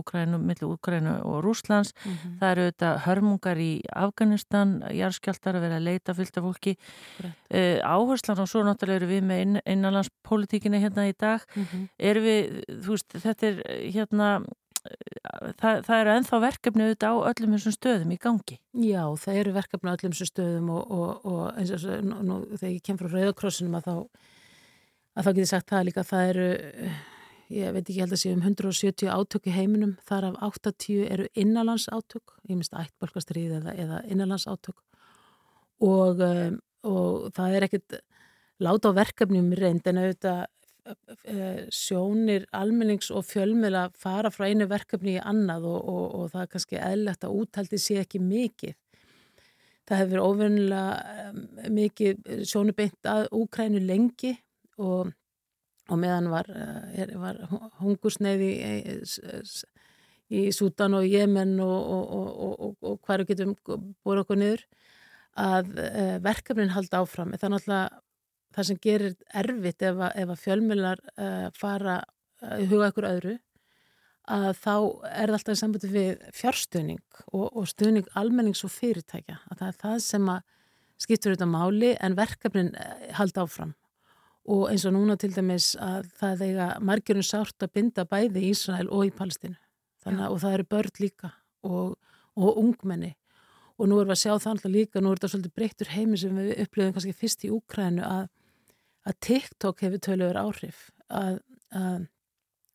Ukrænu, millu Ukrænu og Rúslands, mm -hmm. það eru auðvitað hörmungar í Afganistan, járskjáltar að vera að leita fylgta fólki. Uh, áherslan og svo náttúrulega eru við með inn, innanlandspolitíkina hérna í dag, mm -hmm. eru við, þú veist, þetta er hérna það, það eru enþá verkefni auðvitað á öllum þessum stöðum í gangi. Já, það eru verkefni á öllum þessum stöðum og, og, og eins og nú, nú, þegar ég kem frá Rauðakrossinum að þá að þá getur sagt það líka það eru, ég veit ekki held að sé um 170 átök í heiminum þar af 80 eru innanlands átök ég minnst ættbólkastrið eða, eða innanlands átök og, um, og það er ekkit láta á verkefnum reynd en auðvitað sjónir almennings og fjölmjöla fara frá einu verkefni í annað og, og, og það er kannski eðlert að úthaldi sé ekki mikið. Það hefur ofennilega mikið sjónubeint að Úkrænu lengi og, og meðan var, eh, var hungursneiði í, í Sútan og Jemen og hverju getum búið okkur niður að eh, verkefnin halda áfram. Það er náttúrulega það sem gerir erfitt ef að, ef að fjölmjölar uh, eh, fara uh, huga ykkur öðru að þá er það alltaf í sambandi við fjárstuðning og, og stuðning almennings og fyrirtækja. Að það er það sem að skiptur auðvitað máli en verkefnin eh, halda áfram. Og eins og núna til dæmis að það eiga margjörun sárt að binda bæði í Ísrael og í Palestínu. Þannig að það eru börn líka og, og ungmenni. Og nú erum við að sjá það alltaf líka, nú er þetta svolítið breyttur heimi sem við upplöfum kannski fyrst í Úkrænu að að TikTok hefur töluður áhrif að, að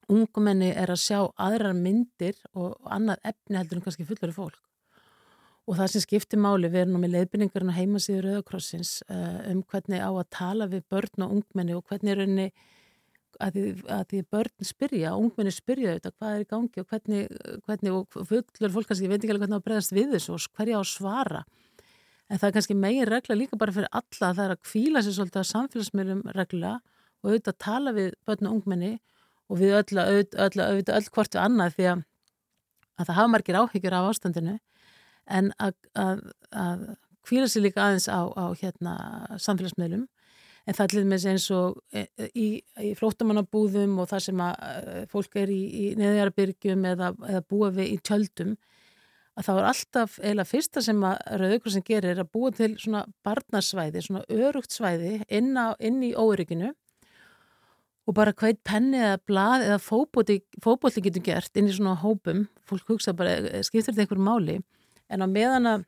ungumenni er að sjá aðrar myndir og annað efni heldur en kannski fullari fólk. Og það sem skiptir máli við erum nú með leiðbynningarinn á heimasíður Rauðakrossins uh, um hvernig á að tala við börn og ungmenni og hvernig er henni að því, að því börn spyrja, ungmenni spyrja auðvitað hvað er í gangi og hvernig, hvernig og fullur fólk kannski veit ekki alveg hvernig að bregðast við þessu og hverja á að svara en það er kannski megin regla líka bara fyrir alla það er að kvíla sér svolítið að samfélagsmiðlum regla og auðvitað tala við börn og ungmenni og við öll, öll, öll, öll, hvort við annað því að, að það hafa margir áhyggjur af ástandinu. En að, að, að kvíla sér líka aðeins á, á hérna, samfélagsmiðlum. En það er dæmis eins og e, e, í, í flótamannabúðum og það sem að e, fólk er í, í neðjarbyrgjum eða, eða búa við í tjöldum að þá er alltaf eila fyrsta sem að Rauðkursin gerir er að búa til svona barnarsvæði, svona örugt svæði inn, á, inn í órygginu og bara hveit penni eða blað eða fókbóti getur gert inn í svona hópum, fólk hugsa bara eh, skiptir þetta einhverju máli? En á meðan að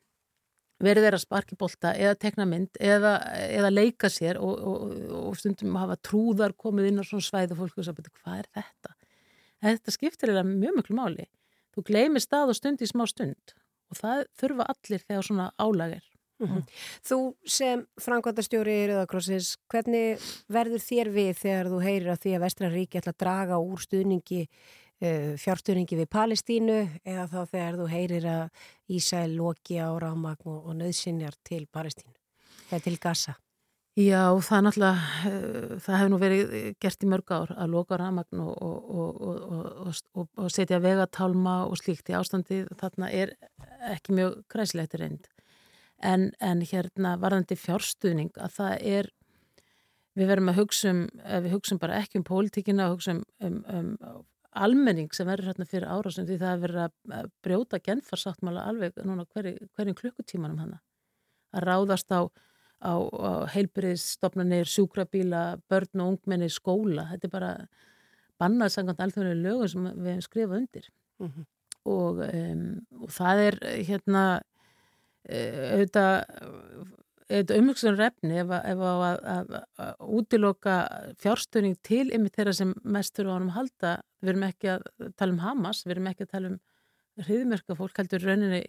verið þeirra sparkibólta eða tekna mynd eða, eða leika sér og, og, og stundum hafa trúðar komið inn á svona svæði og fólk hugsa bara hvað er þetta? Þetta skiptir eða mjög mjög máli þú gleymir stað og stund í smá stund og það þurfa allir þegar svona álægir. Mm -hmm. Þú sem frangvandastjóri í Rauðakrossins, hvernig verður þér við þegar þú heyrir að því að Vestranríki ætla að draga úr stuðningi, uh, fjárstuðningi við Palestínu eða þá þegar þú heyrir að Ísæl loki á rámagn og, og nöðsynjar til Palestínu eða til Gaza? Já, það er náttúrulega, uh, það hefur nú verið gert í mörg ár að loka ramagn og, og, og, og setja vegatálma og slíkt í ástandi þarna er ekki mjög græslegt reynd. En, en hérna varðandi fjárstuðning að það er, við verum að hugsa um, við hugsa um bara ekki um pólitíkina, hugsa um, um, um almenning sem verður hérna fyrir árásum því það er verið að brjóta genfarsáttmála alveg núna hverjum hver klukkutímanum hana. Að ráðast á á, á heilbyrðisstofnarnir, sjúkrabíla, börn og ungmenni skóla. Þetta er bara bannað sangant alþjóðlega lögum sem við hefum skrifað undir. Mm -hmm. og, um, og það er hérna uh, auðvitað auðvitað umhugsun refni ef að, ef að, að, að útiloka fjárstöning til yfir þeirra sem mest þurfa á hann að halda. Við erum ekki að tala um Hamas, við erum ekki að tala um hriðmerka fólk, heldur rauninni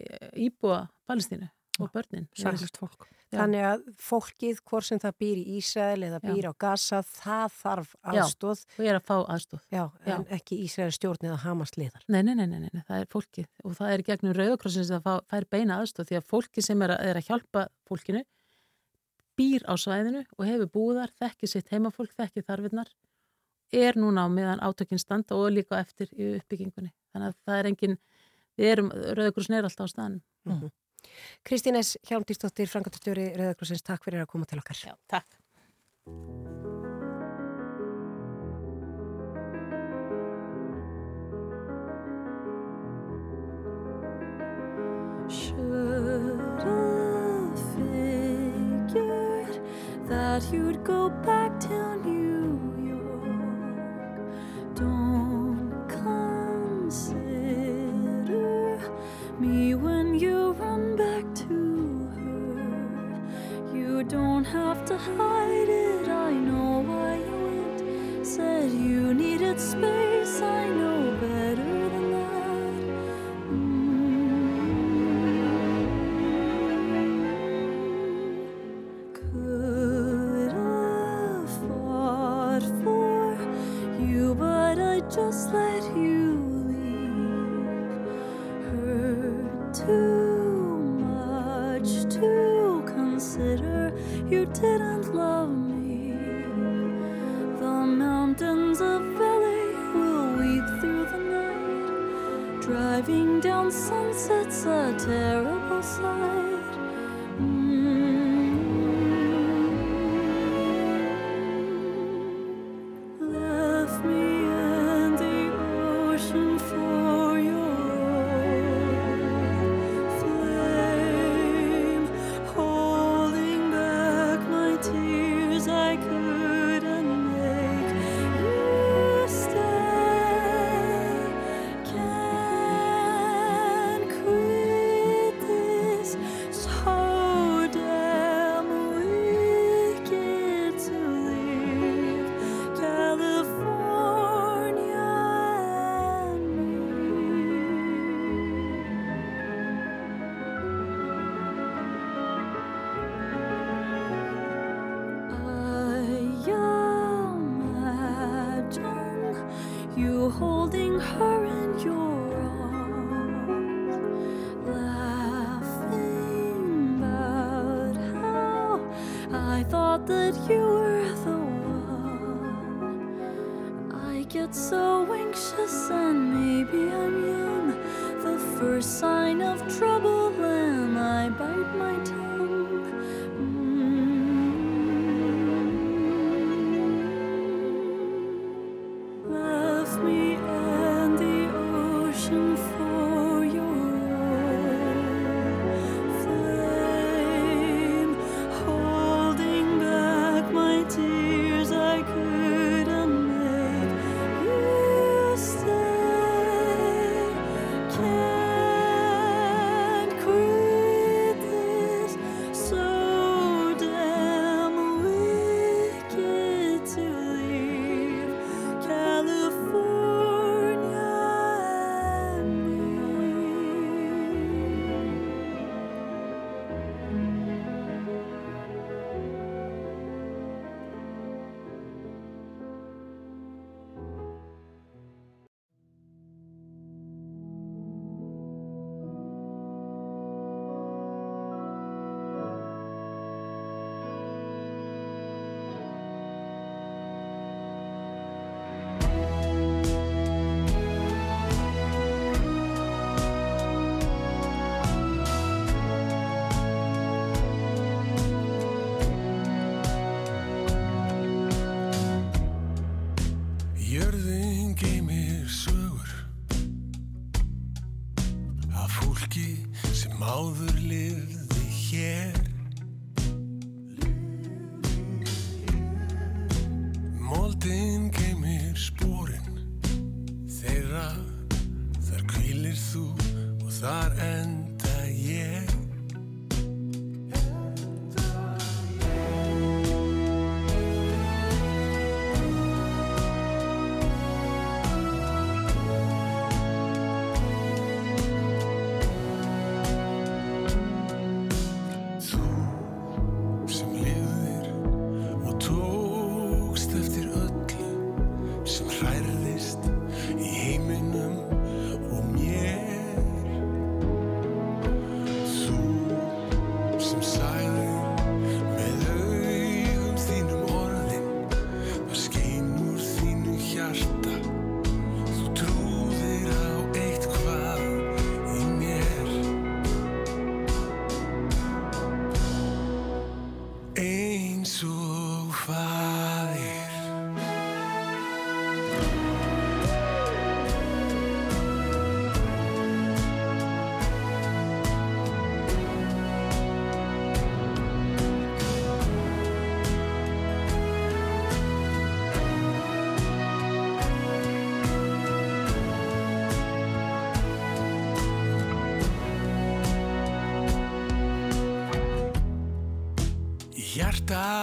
íbúa Palestínu og börnin, sælust fólk. Já. þannig að fólkið, hvort sem það býr í Ísrael eða býr Já. á Gaza, það þarf aðstóð og er að fá aðstóð Já, en ekki Ísrael stjórn eða Hamas liðar. Nei nei, nei, nei, nei, það er fólkið. Og það er gegnum Rauðakrossins að það fær beina aðstóð því að fólkið sem er að, er að hjálpa fólkinu býr á svæðinu og hefur búðar, þekkið sitt heimafólk þekkið þarfinnar, er núna á meðan átökinn standa og líka eftir í uppbyggingunni, þannig að það er engin við erum, Rauðakross Kristín S. Hjálmdýrstóttir, frangatustjóri Rauðarklossins, takk fyrir að koma til okkar. Já, takk. Should I figure that you'd go back till you You don't have to hide it. I know why you went. Said you needed space. I know. it's a terrible sight. sem áður lifði hér.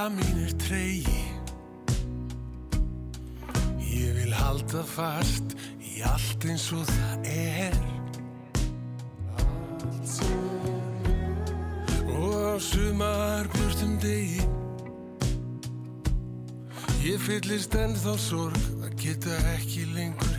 Mín er tregi. Ég vil halda fast í allt eins og það er. Og á sumar burtum degi. Ég fyllist ennþá sorg að geta ekki lengur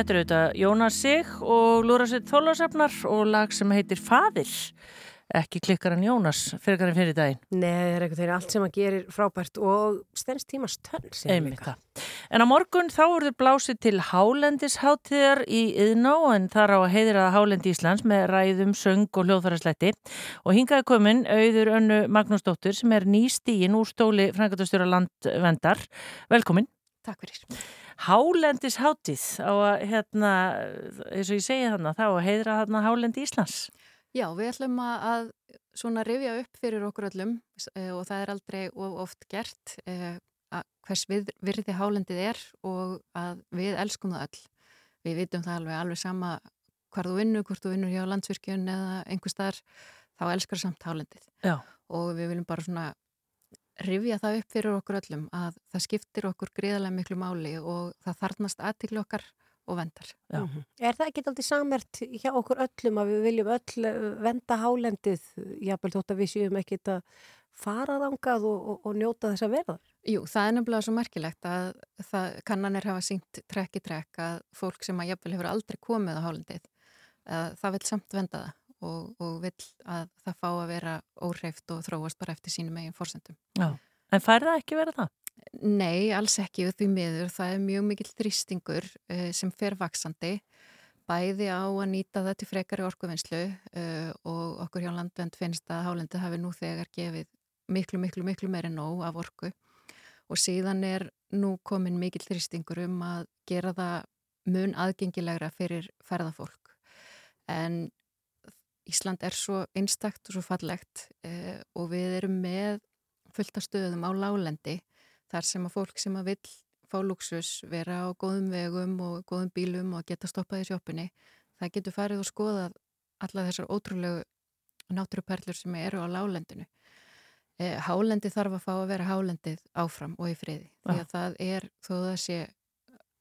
Þetta er auðvitað Jónas Sig og Lúrasitt Þólasafnar og lag sem heitir Fadir. Ekki klikkar hann Jónas fyrir hann fyrir daginn. Nei, það er eitthvað þeirri allt sem hann gerir frábært og stens tímas tönn sem það. En á morgun þá verður blásið til Hálendisháttíðar í Yðná en þar á að heiðra Hálendi Íslands með ræðum, söng og hljóðfæraslætti og hingaði komin auður önnu Magnúsdóttur sem er nýstíin úr stóli Frankatastur landvendar. Velkomin. Takk fyrir. Hálendisháttíð á að, hérna, eins og ég segi þarna, þá að heiðra þarna Hálendi Íslands. Já, við ætlum að, svona rifja upp fyrir okkur öllum e, og það er aldrei of oft gert e, að hvers við, virði hálendið er og að við elskum það öll. Við vitum það alveg alveg sama hvar þú vinnur, hvort þú vinnur hjá landsvirkjun eða einhver staðar, þá elskar samt hálendið. Já. Og við viljum bara svona rifja það upp fyrir okkur öllum að það skiptir okkur greiðarlega miklu máli og það þarnast aðtiklu okkar og vendar. Já. Mhm. Er það ekki aldrei samert hjá okkur öllum að við viljum öll eh, venda hálendið, jábel þótt að við séum ekkit að fara þangað og, og, og njóta þess að vera þar? Jú, það er nefnilega svo merkilegt að það, kannanir hafa syngt trekk í trekk að fólk sem að jafnvel hefur aldrei komið á hálendið, að það vil samt venda það og, og vil að það fá að vera óhreift og þróast bara eftir sínum eigin fórsendum. Já. En fær það ekki verið það? Nei, alls ekki því miður. Það er mjög mikill þrýstingur uh, sem fer vaksandi bæði á að nýta það til frekari orkuvinnslu uh, og okkur hjá landvend finnst að hálendið hafi nú þegar gefið miklu, miklu, miklu meiri nóg af orku og síðan er nú komin mikill þrýstingur um að gera það mun aðgengilegra fyrir ferðafólk. En Ísland er svo einstakt og svo fallegt uh, og við erum með fullta stöðum á lálendi þar sem að fólk sem að vill fá luxus, vera á góðum vegum og góðum bílum og geta stoppað í sjópunni, það getur farið og skoðað alla þessar ótrúlegu náttúruperlur sem eru á lálendinu. Eh, hálendi þarf að fá að vera hálendið áfram og í friði. Því að það er, þó það sé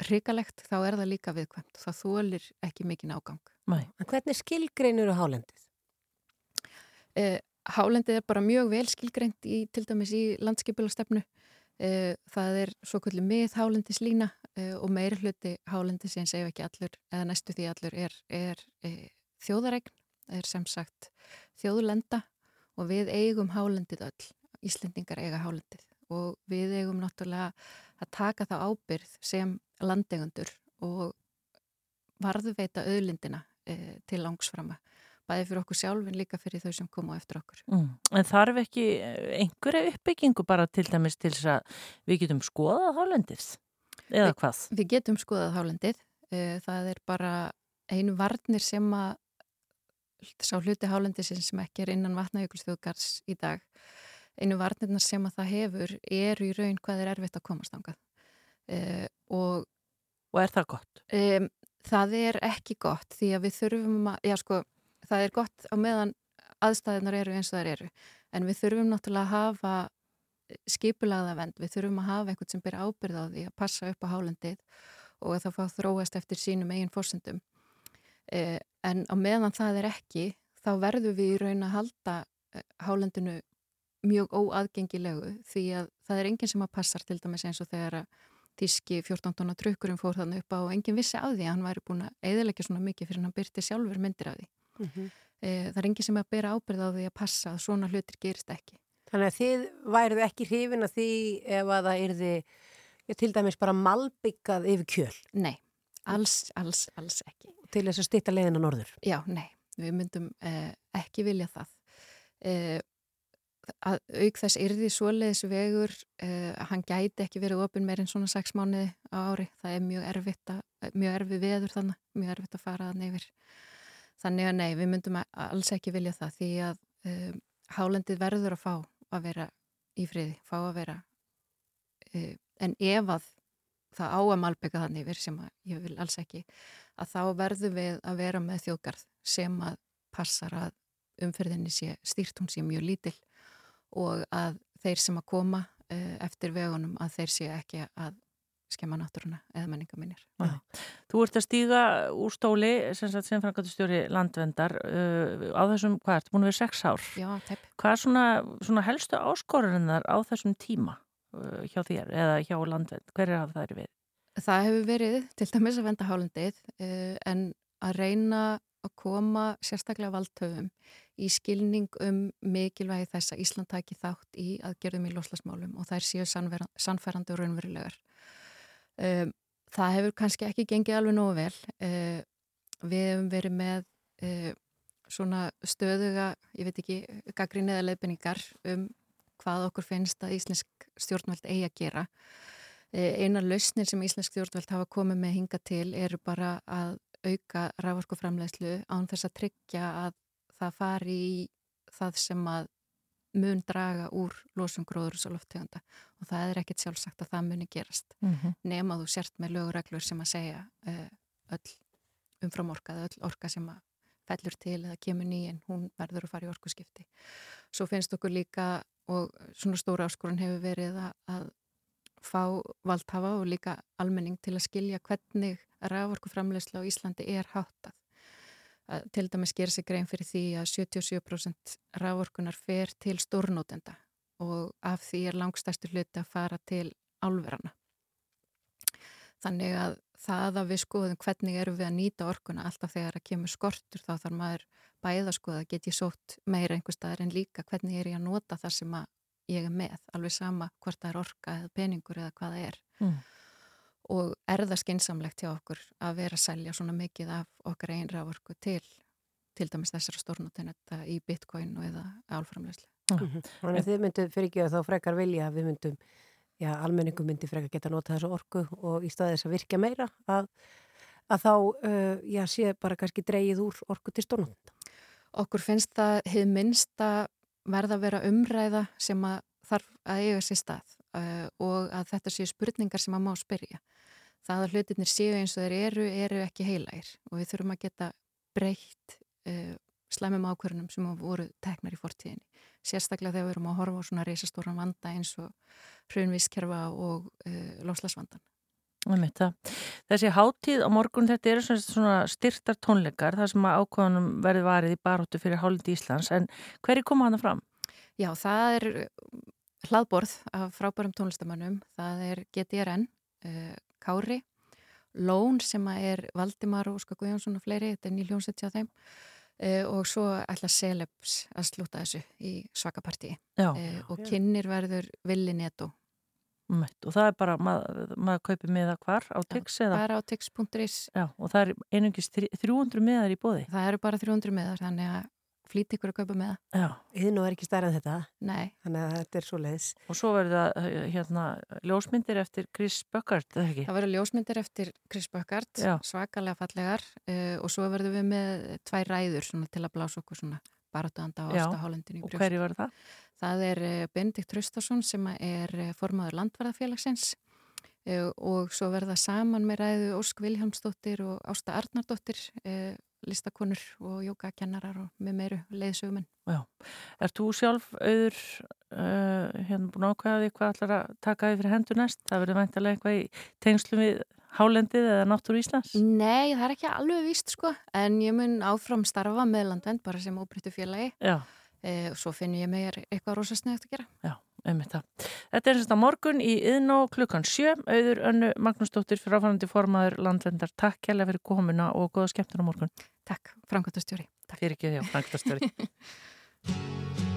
hrikalegt, þá er það líka viðkvæmt. Það þólir ekki mikið nágang. Nei. En hvernig skilgreinur hálendið? Eh, hálendið er bara mjög vel skilgreint í, til dæmis í landskipilastefnu. Eh, það er svo kvöldu með hálendislína eh, og meiri hluti hálendis eins ef ekki allur, eða næstu því allur er, er eh, þjóðaregn, er sem sagt þjóðlenda og við eigum hálendið öll. Íslendingar eiga hálendið og við eigum náttúrulega að taka þá ábyrð sem landegundur og varðveita auðlindina e, til langsframa bæði fyrir okkur sjálfin líka fyrir þau sem koma eftir okkur. Mm. En þarf ekki einhverja uppbyggingu bara til dæmis til þess að við getum skoðað hálendið? Eða Vi, hvað? Við getum skoðað hálendið. Það er bara einu varnir sem að sá hluti hálendið sem ekki er innan vatnajökulsþjóðgars í dag. Einu varnirna sem að það hefur er í raun hvað er erfitt að komast ángað. Og, og er það gott? Um, það er ekki gott því að við þurfum að, já sko, það er gott á meðan aðstæðinar eru eins og það eru. En við þurfum náttúrulega að hafa skipulagða vend, við þurfum að hafa einhvern sem ber ábyrð á því að passa upp á hálendið og að það fá þróast eftir sínum eigin fórsendum eh, en á meðan það er ekki þá verður við í raun að halda eh, hálendinu mjög óaðgengilegu því að það er enginn sem að passar til dæmis eins og þegar að Þíski 14 tonna trukkurinn fór þannig upp á og enginn vissi á því að hann væri búin að eðalegja svona mikið fyrir hann byrti sjálfur myndir af því. Mm -hmm. e, það er enginn sem að byrja ábyrð á því að passa að svona hlutir gerist ekki. Þannig að þið væruð ekki hrifin að því ef að það erði til dæmis bara malbyggað yfir kjöl? Nei, alls, alls, alls ekki. Til þess að stýtta leiðina norður? Já, nei, við myndum eh, ekki vilja það. Eh, að auk þess yrði svoleiðis vegur uh, hann gæti ekki verið ofin meirinn svona 6 mánuði á ári. Það er mjög erfitt að, mjög erfið veður þannig mjög erfitt að fara þannig yfir. Þannig að nei, við myndum alls ekki vilja það því að um, hálendið verður að fá að vera í friði, fá að vera uh, en ef að það á að malbygga þannig yfir sem að ég vil alls ekki að þá verður við að vera með þjóðgarð sem að passar að umferðinni sé stýrt, hún sé mjög lítill og að þeir sem að koma uh, eftir vegunum að þeir séu ekki að skemma náttúruna eða menningaminir. Þú ert að stíga úr stóli sem, sem frangatustjóri landvendar uh, á þessum, hvað ert, búin að vera sex ár? Já, tepp. Hvað er svona, svona helstu áskorunar á þessum tíma uh, hjá þér eða hjá landvend? Hver er það við? Það hefur verið til dæmis að venda hálendið en að reyna að koma sérstaklega valdhöfum í skilning um mikilvægi þess að Ísland taki þátt í aðgerðum í loslasmálum og þær séu sannfærandi og raunverulegar. Um, það hefur kannski ekki gengið alveg nógu vel. Uh, við hefum verið með uh, svona stöðuga, ég veit ekki, gaggrín eða leifinningar um hvað okkur finnst að Íslensk stjórnveld eigi að gera. Einar lausnir sem Íslensk stjórnveld hafa komið með hinga til eru bara að auka rávorkuframlegslu án þess að tryggja að það fari í það sem að mun draga úr losum gróður og lofttegunda og það er ekkert sjálfsagt að það muni gerast mm -hmm. nema þú sért með lögureglur sem að segja uh, öll umframorkað, öll orka sem að fellur til eða kemur nýjen, hún verður að fara í orkuskipti. Svo finnst okkur líka og svona stóra áskorun hefur verið að, að fá valdhafa og líka almenning til að skilja hvernig raforkuframleysla á Íslandi er háttað. Að, til dæmis gerir sig grein fyrir því að 77% raforkunar fer til stórnótenda og af því er langstæstu hluti að fara til álverana. Þannig að það að við skoðum hvernig eru við að nýta orkuna alltaf þegar að kemur skortur þá þarf maður bæða skoða, get ég sótt meira einhver staðar en líka hvernig er ég að nota það sem að ég er með, alveg sama hvort það er orka eða peningur eða hvað það er. Mm. Og er það skinsamlegt hjá okkur að vera að selja svona mikið af okkar einn rávorku til til dæmis þessara stórnóttinetta í bitcoin og eða álframlegslu. Mm -hmm. Þannig að þið myndum fyrir ekki að þá frekar vilja að við myndum, já, almenningum myndi frekar geta nota þessu orku og í staðis að virka meira að, að þá, uh, já, sé bara kannski dreyið úr orku til stórnóttinetta. Okkur finnst það hefð minnsta verða að vera umræða sem að þarf að eiga sér stað uh, og að þetta séu spurningar sem að má spyrja. Það að hlutinir séu eins og þeir eru, eru ekki heilægir og við þurfum að geta breytt uh, slæmum ákverðunum sem voru teknar í fortíðinni. Sérstaklega þegar við erum að horfa á svona reysastóran vanda eins og hrunvískerfa og uh, loslasvandan. Þessi háttíð á morgun þetta eru svona styrtar tónleikar þar sem að ákvæðunum verði varið í baróttu fyrir hálfindi Íslands en hverju koma hana fram? Já, það er hlaðborð af frábærum tónlistamannum, það er GTRN, uh, Kári, Lón sem er Valdimar og Óskar Guðjónsson og fleiri, þetta er nýljónsett hjá þeim, Uh, og svo ætla Celebs að slúta þessu í svakapartíi uh, og Já. kynnir verður Willi Neto Mætt. Og það er bara, maður, maður kaupir miða hvar á Tix eða? bara á tix.is Já, og það er einungis þrí- 300 miðar í bóði. það eru bara 300 miðar þannig að flýti ykkur að kaupa miða Já. Íðin og er ekki stærð en þetta. Nei. Þannig að þetta er svo leiðis. Og svo verður það eh, hérna ljósmyndir eftir Chris Buckard, eða ekki? það verður ljósmyndir eftir Chris Buckard Já. svakalega fallegar uh, og svo verður við með tvær ræður svona, til að blása okkur svona baratuanda á Já. ástahálendinu Og hverju verður það? Það er eh, Benedikt Traustason sem er formaður landvarðafélagsins eh, og svo verða saman með ræðu Ósk Viljámsdóttir og Ásta Arnardóttir, eh, listakonur og jókakennarar og með meiru leiðsögumenn. Já. Er þú sjálf auður uh, hérna búin því hvað ætlar að taka fyrir hendur næst? Það verður væntalega eitthvað í tengslum við hálendið eða náttúru Íslands? Nei, það er ekki alveg víst sko, en ég mun áfram starfa með landvend bara sem óbryttu félagi Já. eh, og svo finn ég mér eitthvað rosa sniðugt að gera. Já, einmitt það. Þetta er semst að morgun í yðnó klukkan sjö, auður önnu Magnúsdóttir fyrir áfærandi formaður landvendar. Takk kærlega fyrir komuna og góða skemmtun á morgun. Takk, framkvæmtastjóri. Takk. Fyrir ekki því á framkvæmtastjóri. alla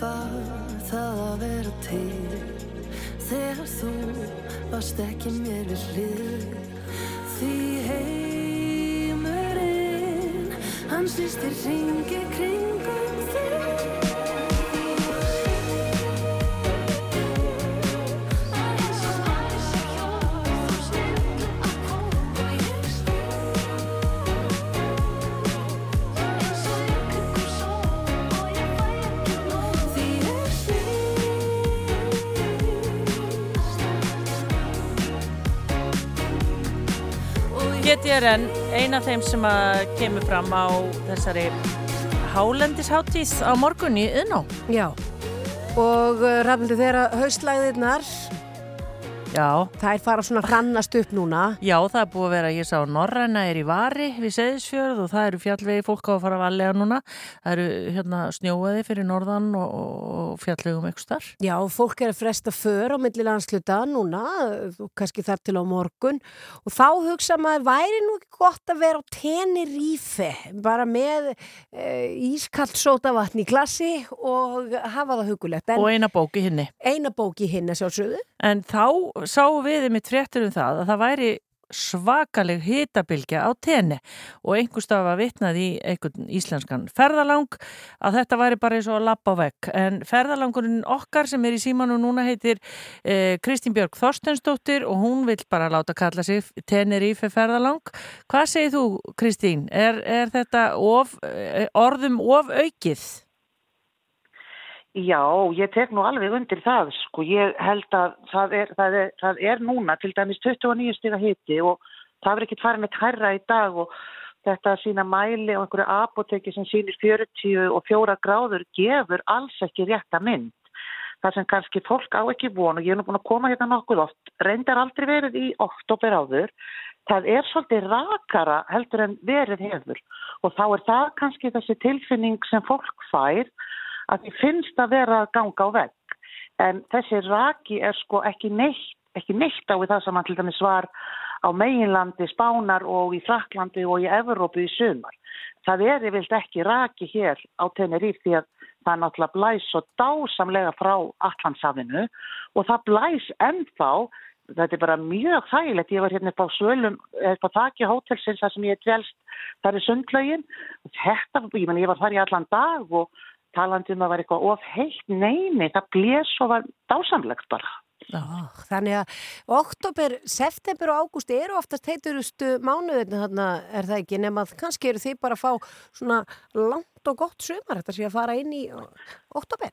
var það að vera til. Þegar þú varst ekki mér við hlið. Því heimurinn hann snýstir ringi kringum GTRN, eina þeim sem að kemur fram á þessari hálendisháttíð á morgun í Yðná. Já, og uh, rafnildi þeirra haustlæðirnar, Já. þær fara svona hrannast upp núna. Já, það er búið að vera, ég sá Norræna er í Vari við Seðisfjörð og það eru fjallvegi fólk á að fara að valega núna. Það eru hérna snjóaði fyrir norðan og, og fjallvegum eitthvað starf. Já, fólk er að fresta för á milli landsluta núna, kannski þar til á morgun og þá hugsa maður væri nú ekki gott að vera á Tenerife, bara með e, ískallt sótavatn í klassi og hafa það hugulegt. En Og eina bók í hinni. eina bók í hinni sjálfsögðu. En þá sáum við mitt fréttur um það að það væri svakaleg hitabilgja á tenni og einhver staf að vitnað í einhvern íslenskan ferðalang að þetta væri bara eins og að lappa á vekk en ferðalangurinn okkar sem er í símanu núna heitir eh, Kristín Björg Þorstensdóttir og hún vil bara láta kalla sig Tenerife ferðalang hvað segir þú Kristín? Er, er þetta of, eh, orðum of aukið? Já, ég tek nú alveg undir það, sko, ég held að það er, það er, það er núna til dæmis 29 stiga hiti og það verður ekki farin eitt hærra í dag og þetta sína mæli og einhverju apoteki sem sýnir 40 og 4 gráður gefur alls ekki rétta mynd. Það sem kannski fólk á ekki von og ég er nú búin að koma hérna nokkuð oft, reyndar aldrei verið í oktober áður, það er svolítið rakara heldur en verið hefur og þá er það kannski þessi tilfinning sem fólk fær að því finnst að vera að ganga á vegg. En þessi raki er sko ekki neitt, ekki neitt á það sem hann til dæmis var á meginlandi, Spánar og í Fraklandi og í Evrópu í sumar. Það er yfirlt ekki raki hér á Teneríf því að það náttúrulega blæs svo dásamlega frá Allandsafinu og það blæs ennþá þetta er bara mjög þægilegt, ég var hérna upp á svölum, upp á þakki hótelsins þar sem ég er dvelst, þar er sundlaugin þetta, ég menn ég var þar í allan dag og talandi um að það var eitthvað of heitt, neini, það blés og var dásamlegt bara. Já, þannig að oktober, september og ágúst eru oftast heiturustu mánuðinu þarna er það ekki nema að kannski eru þið bara að fá svona langt og gott sumar þetta sé að fara inn í oktober.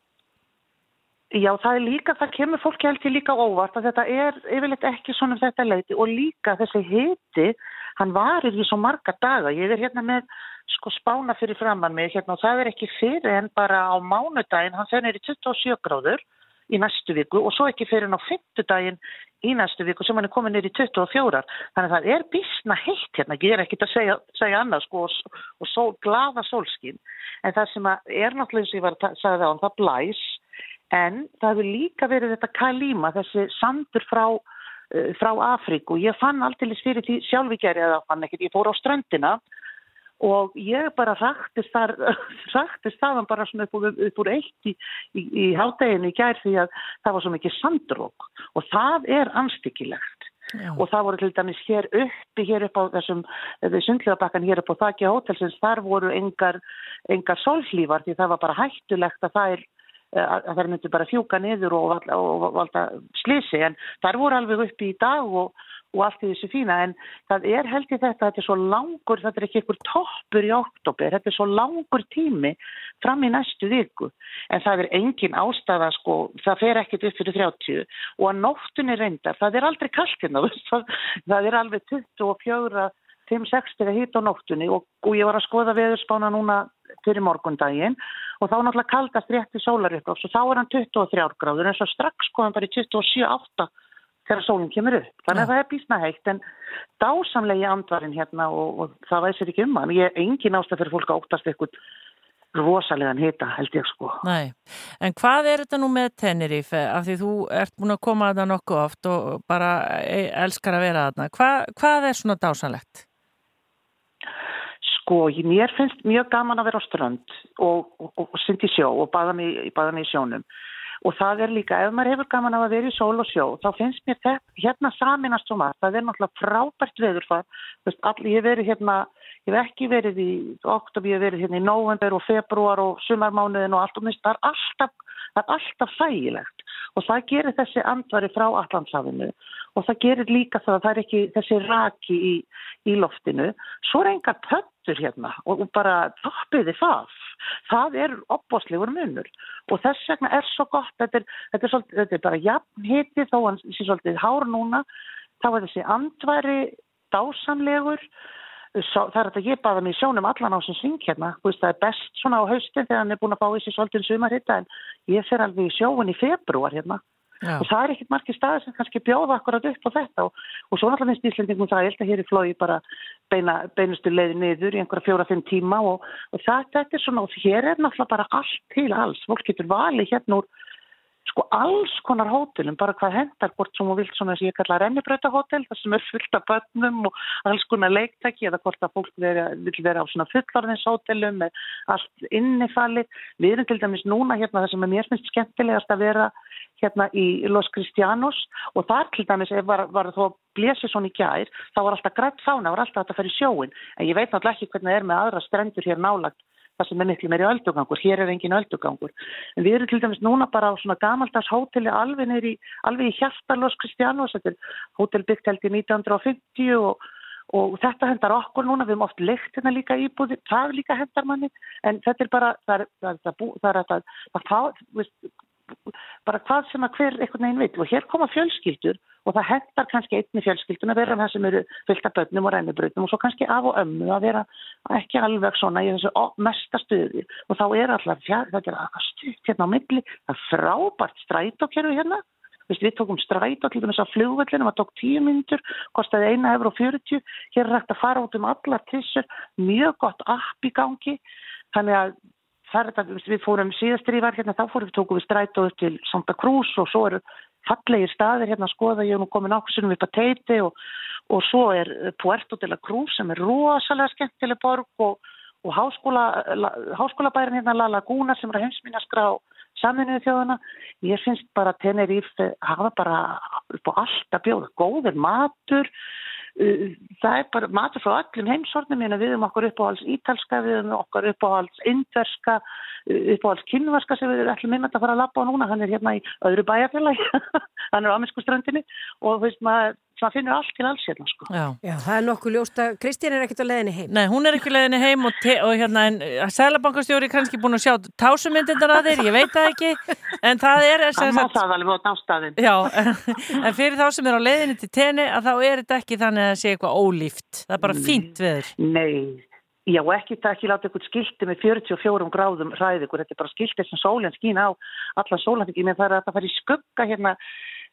Já, það er líka, það kemur fólki heldur líka óvart að þetta er yfirleitt ekki svona um þetta leiti og líka þessi hiti, hann varir í svo marga daga. Ég er hérna með sko spána fyrir framann mig hérna og það er ekki fyrir en bara á mánudaginn, hann fennir í 27 gráður í næstu viku og svo ekki fyrir hann á fymtudaginn í næstu viku sem hann er komin nýri í 24. Þannig að það er bísna heitt hérna, ég er ekkit að segja, segja annað sko og, og sól, glaða sólskinn en það sem er náttúrulega eins og ég var að segja það á hann, það blæs En það hefur líka verið þetta kalíma, þessi sandur frá, uh, frá Afríku. Ég fann alltaf fyrir því sjálfvíkjari að það fann ekkert. Ég fór á ströndina og ég bara rættist þar, rættist þaðan bara svona upp upp úr eitt í, í, í hátteginu í gær því að það var svo mikið sandrók og það er anstíkilegt. Já. Og það voru til dæmis hér uppi, hér upp á þessum, þessi sundlegabakkan hér upp á þakki hótelsins, þar voru engar, engar sólhlífar því það var bara hættulegt að það er eh, að að þær myndu bara fjúka niður og valda, og valda slisi en þær voru alveg uppi í dag og, og allt í þessu fína en það er held í þetta, þetta er svo langur, þetta er ekki einhver toppur í oktober, þetta er svo langur tími fram í næstu viku. En það er engin ástæða sko, það fer ekkit upp fyrir 30 og að nóttunni reyndar, það er aldrei kallt hérna, það, það er alveg 24 5-6 þegar hýtt á nóttunni og, og ég var að skoða veðurspána núna fyrir morgundaginn og þá náttúrulega kaldast rétt í sólarupplófs og þá er hann 23 gráður en svo strax skoðan bara í 27-8 þegar sólinn kemur upp. Þannig að það er bísna heitt en dásamlegi andvarinn hérna og, og það væsir ekki um hann. Ég er engin ástæð fyrir fólk að óttast eitthvað rosalegan hita held ég sko. Nei, en hvað er þetta nú með Tenerife af því þú ert búin að koma að það nokkuð oft og bara e, elskar að vera að það. Hva, hvað er svona dásanlegt? Sko, mér finnst mjög gaman að vera á strönd og, og, og, og syndi sjó og baða mig, baða mig í sjónum. Og það er líka, ef maður hefur gaman að vera í sól og sjó, þá finnst mér þetta, hérna saminast svo margt, það er náttúrulega frábært veður það, veist, all, ég verið hérna, ég hef ekki verið í oktober, ég hef verið hérna í november og februar og sumarmánuðin og allt. Og minnst, það er alltaf, það er alltaf þægilegt og það gerir þessi andvari frá Allandshafinu og það gerir líka það að það er ekki þessi raki í, í loftinu, svo er engar pöntur hérna og, og bara toppiði það, það er opbóslegur munur. Og þess vegna er svo gott, þetta er, þetta er, svolítið, þetta er bara jafn hiti þó hann sé svolítið hár núna, þá er þessi andvari dásamlegur, það er þetta ég baða mig sjónum allan á sem sving hérna, það er best svona á haustin þegar hann er búin að fá þessi svolítið sumarhitta en ég fer alveg í sjóun í februar hérna Já. og það er ekkit margir staðir sem kannski bjóða akkurat upp á þetta og, og svo náttúrulega finnst Íslandingum það að hér í flói bara beina, beinustu leiði niður í einhverja fjóra-fimm tíma og, og það, þetta er svona og hér er náttúrulega bara allt til alls, fólk getur valið hérna úr sko alls konar hótelum, bara hvað hendar hvort sem þú vilt svona sem ég kalla rennibrautahótel það sem er fullt af bönnum og alls konar leiktæki eða hvort að fólk vera, vil vera á svona fullorðinshótelum með allt innifalið. Við erum til dæmis núna hérna það sem er mér finnst skemmtilegast að vera hérna í Los Cristianos og þar til dæmis var, var þó blésið svona í gær þá var alltaf grætt fána, var alltaf að fara í sjóin en ég veit náttúrulega ekki hvernig það er með aðra strendur hér nálagt það sem er miklu meiri öldugangur, hér er engin öldugangur. En við erum til dæmis núna bara á svona gamaldags hóteli alveg neyri, alveg í Hjartarlós Kristjánus, þetta er hótel byggt held í 1950 og, og þetta hendar okkur núna, við erum oft leikt hérna líka íbúði, það líka hendar manni, en þetta er bara, það er, það það það það það það bara hvað sem að hver einhvern veginn vill. Og hér koma fjölskyldur og það hendar kannski einni fjölskyldun að vera það sem eru fyllt af börnum og rennibrautum og svo kannski af og ömmu að vera ekki alveg svona í þessu mesta stuði. Og þá er alltaf fjár, þetta er alltaf stutt hérna á milli, það er frábært strætókerfi hérna. Við tókum strætó til dæmis á flugvöllinu, það tók tíu myndur, kostaði eina efur og 40, hér er hægt að fara út um allar tissur, mjög gott app í gangi, þannig að er þetta, við- fórum var hérna, þá fórum við tókum við strætó upp til Santa Cruz og svo eru fallegir staðir hérna að skoða, ég er nú komin ákveðsum upp að teiti og, og svo er eh, Puerto de la Cruz sem er rosalega skemmtileg borg og, og háskóla, la, háskólabærin hérna La Laguna sem er að heimsminaskrá saminuðu þjóðuna. Ég finnst bara Tenerife hafa bara upp á allt að bjóða, góður matur, það er bara matur frá öllum heimsornum, meina, við erum okkur upp á alls ítalska, við erum okkur upp á alls indverska, upp á alls kynvarska sem við ætlum einmitt að fara að lappa á núna, hann er hérna í öðru bæjarfélagi, hann er á amennsku ströndinni og veist maður, maður finnur allt til alls hérna sko. Já. Já, það er nokkuð ljóst að Kristín er ekkert á leiðinni heim. Nei, hún er ekki leiðinni heim og, og hérna, en sælabankastjóri er kannski búin að sjá tásumyndindar að þeir, ég veit það ekki, en það er... Það má það alveg á nástaðin. Já, en fyrir þá sem er á leiðinni til tenni að þá er þetta ekki þannig að það sé eitthvað ólíft. Það er bara fínt veður. Nei, já ekki það ekki láta ykkur skilti með 44 gráðum hræði ykkur, þetta er bara skilti sem sólinn skín á allan sólandingi, menn það er að það fara í skugga hérna,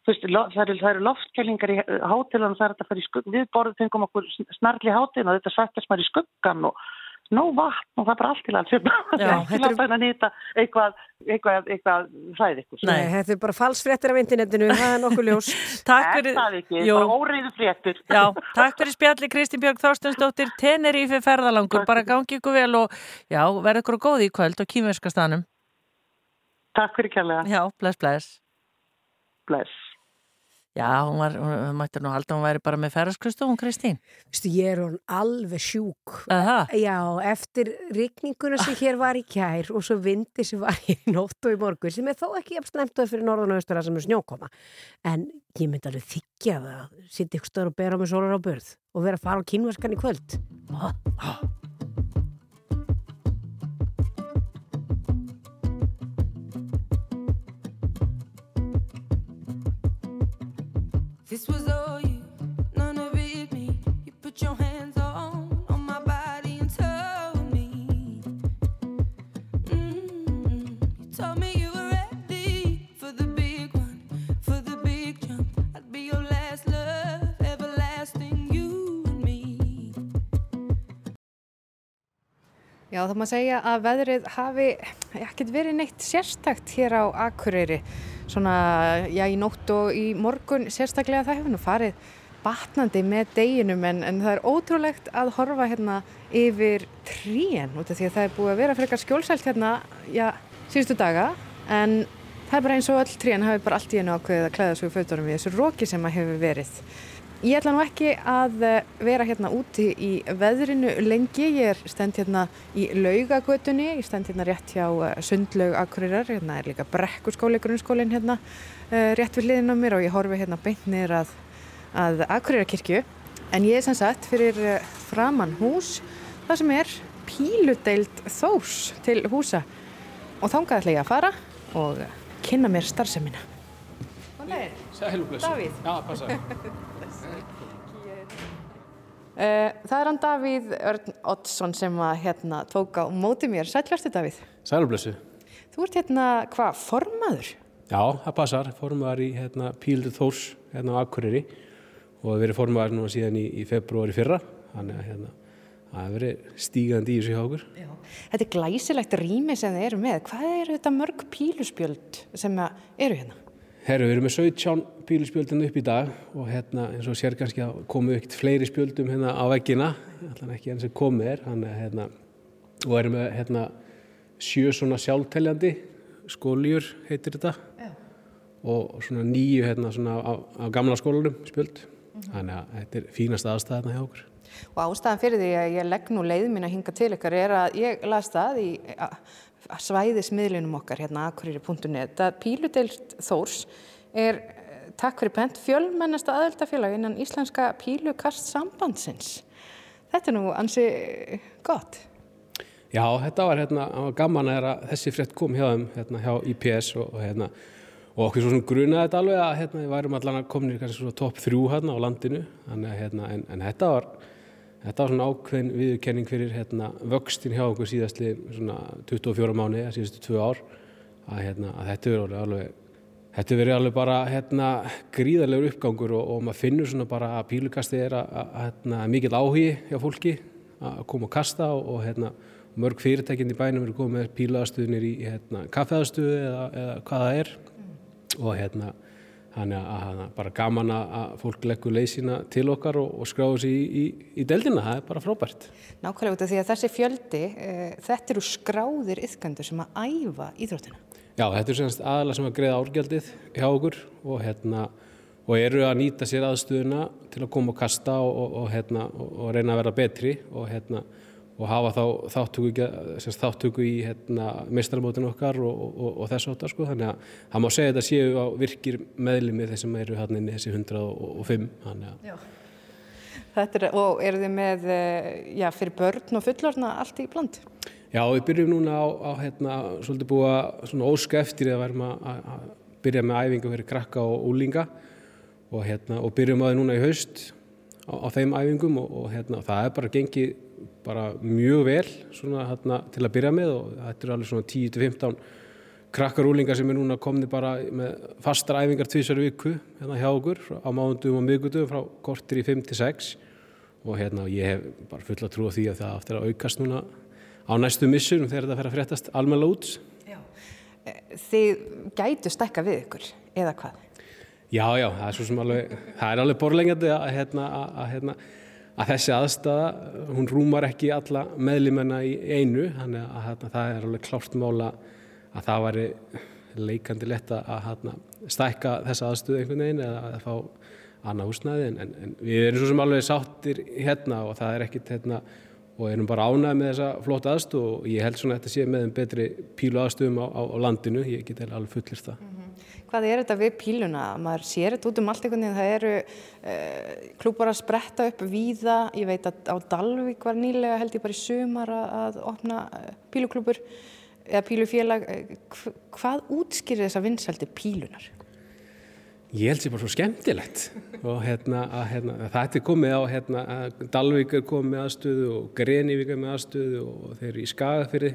veist, lo- það eru, það eru loftkælingar í hátilanum, það er að það fara í skugga, við borðum fengum okkur snarli hátin og þetta svettast maður í skuggan og nóg vatn og það er bara allt til alls hérna, Já, ekki þetta láta henni nýta eitthvað, eitthvað, eitthvað hræði ykkur. Nei, þetta er bara falsfréttir af internetinu, það er nokkuð ljóst. Takk Er það ekki, Jú. bara óreiðu fréttir. Já, takk fyrir spjalli Kristín Björg Þorstensdóttir, Tenerife ferðalangur, bara gangi ykkur vel og já, verða ykkur góði í kvöld og kýmverska stanum. Takk fyrir kærlega. Já, bless, bless. Bless. Já, hún var, hún mætti nú halda, hún væri bara með ferðarskristu, hún Kristín. Vistu, ég er hún alveg sjúk. Aha. Já, eftir rikninguna sem hér var í kær og svo vindi sem var í nótt og í morgun sem er þó ekki jafn snemtuð fyrir norðan og östur sem er snjókoma. En ég myndi alveg þykja það að sitja ykkur stöður og bera með sólar á börð og vera að fara á kynverskan í kvöld. Ah, ah. Já, þá maður segja að veðrið hafi ekkert verið neitt sérstakt hér á Akureyri. Svona, já, í nótt og í morgun sérstaklega það hefur nú farið batnandi með deginum en, en það er ótrúlegt að horfa hérna yfir tríen út af því að það er búið að vera frekar skjólsælt hérna, já, síðustu daga en það er bara eins og öll tríen hafi bara allt í einu ákveðið að klæða svo í fötunum við þessu róki sem að hefur verið. Ég ætla nú ekki að eh, vera hérna úti í veðrinu lengi, ég er stend hérna í laugagötunni, ég stend hérna rétt hjá eh, sundlaug Akureyrar, hérna er líka brekkurskóli, grunnskólinn hérna eh, rétt við hliðin á mér og ég horfi hérna beint niður að, að Akureyrarkirkju. En ég er sem sagt fyrir framann hús, það sem er píludeild þós til húsa og þangað ætla ég að fara og kynna mér starfsemina. Góðan daginn. Sælublessu. Davíð. Já, passa. Eh, Það er hann Davíð Örn Oddsson sem að hérna tók á móti mér. Sælverstu Davíð. Sælublessu. Þú ert hérna, hvað, formaður? Já, það passar. Formaðar í hérna, Píldu Þórs hérna á Akureyri og það verið formaðar núna síðan í, í februari fyrra. Þannig að hérna, það hefur verið stígandi í þessu hjá okkur. Já. Þetta er glæsilegt rými sem þið eru með. Hvað eru þetta mörg píluspjöld sem eru hérna? Herru, við erum með 17 píluspjöldin upp í dag og hérna eins og sér kannski að komu ekkert fleiri spjöldum hérna á veggina, allan ekki enn sem komið er, hann er hérna, og erum með hérna sjö svona sjálfteljandi, skóljur heitir þetta, Já. og svona nýju hérna svona á, á gamla skólanum spjöld, þannig að þetta er fínasta aðstæðana hjá okkur. Og ástæðan fyrir því að ég legg nú leið mín að hinga til ykkar er að ég las það í svæðismiðlunum okkar hérna akureyri.net að píludeilt Þórs er eh, takk fyrir pent fjölmennasta aðeldafélag innan íslenska pílukast sambandsins. Þetta er nú ansi gott. Já, þetta var hérna, var gaman að þessi frétt kom hjá hérna hjá IPS og, og hérna, og okkur svo grunaði þetta alveg að hérna við værum allan að komin í topp þrjú hérna á landinu, hérna, en, en þetta var, þetta var svona ákveðin viðurkenning fyrir hérna vöxtin hjá okkur síðastli svona 24 mánu, síðustu tvö ár, að hérna, að þetta verður alveg, þetta verður alveg bara hérna gríðarlegur uppgangur og, og maður finnur svona bara að pílukasti er að, að, að hérna, mikill áhugi hjá fólki að koma og kasta og, og hérna mörg fyrirtækinn í bænum eru komið með pílaðastuðnir í hérna, kaffeðastuðu eða, eða hvað það er. Og hérna hann er að, bara gaman að, fólk leggur leið sína til okkar og, og skráðu sér í, í, í deldina, það er bara frábært. Nákvæmlega út af því að þessi fjöldi, e, þetta eru skráðir yfgandur sem að æfa íþróttina. Já, þetta er semst aðalega sem að greiða árgjaldið hjá okkur og hérna og eru að nýta sér aðstöðuna til að koma og kasta og, og, og hérna og reyna að vera betri og hérna og hafa þá þáttöku, þáttöku í hérna, meistarmótinu okkar og, og, og þess áttar sko. þannig að það má segja þetta séu á virkir meðlimi þessum eru hérna inni þessi 105 þannig að Þetta er, og eru þið með já, fyrir börn og fullorna allt í bland? Já, við byrjum núna á, á hérna, svolítið búa svona óska eftir að verðum að, byrja með æfingu fyrir krakka og úlinga og, hérna, og byrjum að það núna í haust á, á þeim æfingum og, og hérna, það er bara gengið bara mjög vel svona, hérna, til að byrja með og þetta er alveg svona 10-15 krakkar úlingar sem er núna komni bara með fastar æfingar tvísar viku hérna hjá okkur á mándum og miðgutum frá kortir í 5-6 og hérna ég hef bara full að trúa því að það aftur að aukast núna á næstu missunum þegar þetta fer að fréttast almenna út. Já. Þið gætu stekka við ykkur eða hvað? Já, já, það er svo sem alveg, það er alveg borlengjandi að, hérna, að, þessi aðstæða, hún rúmar ekki alla meðlimennar í einu, þannig að, að það er alveg klárt mála að það væri leikandi lett að hérna, stækka þessa aðstöðu einhvern veginn eða að fá annað húsnæði en, en, við erum svo sem alveg sáttir hérna og það er ekkit hérna og erum bara ánægð með þessa flott aðstöð og ég held svona að þetta sé með um betri pílu aðstöðum á, á, á landinu, ég get alveg fullir það. Hvað er þetta við píluna? Maður sér þetta út um allt einhvern veginn, það eru uh, klúpar að spretta upp víða, ég veit að á Dalvík var nýlega held ég bara í sumar að, að opna uh, píluklúpur eða pílufélag. Hv- Hvað útskýrir þessa vinsældi pílunar? Ég held sér bara svo skemmtilegt og hérna, að, hérna, þetta er komið á hérna, að Dalvík er komið með aðstöðu og Grenivík er með aðstöðu og þeir eru í Skagafyrði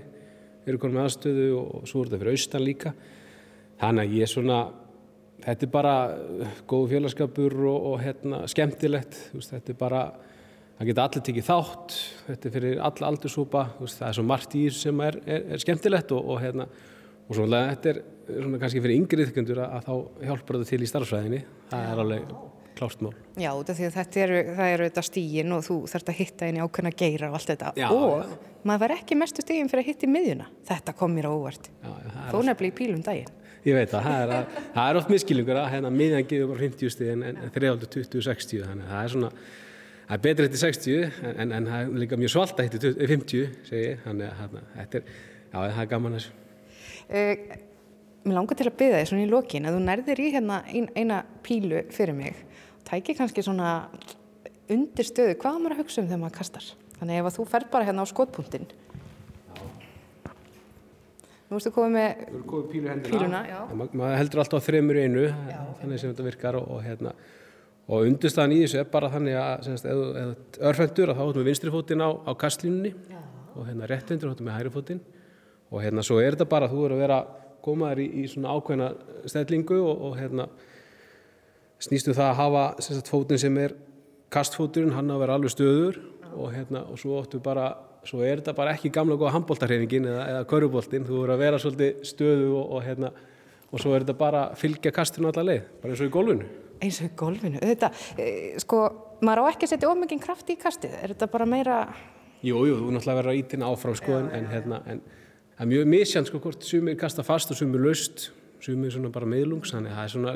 eru komið með aðstöðu og svo er þetta fyrir austan líka þannig að ég er svona þetta er bara uh, góð félagskapur og, og hérna, skemmtilegt þú veist, þetta er bara það geta allir tekið þátt þetta er fyrir alla aldurshópa þú það er svo margt í þessu sem er, er, er skemmtilegt og, og hérna og svona þetta er svona kannski fyrir yngri þykkendur að, að þá hjálpar þetta til í starfsfræðinni það er alveg klárt mál Já, þetta það eru þetta stígin og þú þarfst að hitta inn í ákveðna geira og allt þetta Já, og maður var ekki mestu stígin fyrir að hitta í miðjuna. Þetta kom mér á óvart. Þó nefnilega í pílum daginn. Ég veit það, það er, að, er oft miskilningur að hérna miðjan gefur bara 50 stig en, en 320-60 þannig að það er svona það er betur hitti 60 en, en, það er líka mjög svalt að hitti 50 segi ég, þannig að þetta er, já það er gaman að þessu. Uh, mér langar til að byggja þig svona í lokin að þú nærðir í hérna ein, eina pílu fyrir mig tæki kannski svona undir stöðu, hvað maður að hugsa um þegar maður kastar þannig ef að þú ferð bara hérna á skotpunktinn nú erstu komið með Þú komið pílu Píluna, já. Og ma maður heldur alltaf á þremur í einu þannig sem þetta virkar og, og hérna og undirstaðan í þessu er bara þannig að örfendur að þá áttum við vinstri fótinn á, á kastlínunni og hérna réttendur áttum við hægri fótinn. Og hérna svo er þetta bara þú eru að vera komaður í, í svona ákveðna stellingu og, og hérna snýstu það að hafa sagt, fótinn sem er kastfóturinn, hann að vera alveg stöður og, hérna, og svo áttu bara svo er þetta bara ekki gamla góða handbóltarhreyfingin eða, eða köruboltinn, þú verður að vera svolítið stöðu og, og, hérna, og svo er þetta bara að fylgja kastinu alla leið, bara eins og í gólfinu eins og í golfinu. Þetta, e, sko, maður á ekki að setja ómikinn kraft í kastið, er þetta bara meira Jú, jú, þú náttúrulega verður að ítina áfram sko, en, en, hérna, en það er mjög misjant sko, hvort sumir kasta fast og sumir löst sumir svona bara meðlungs þannig að það er svona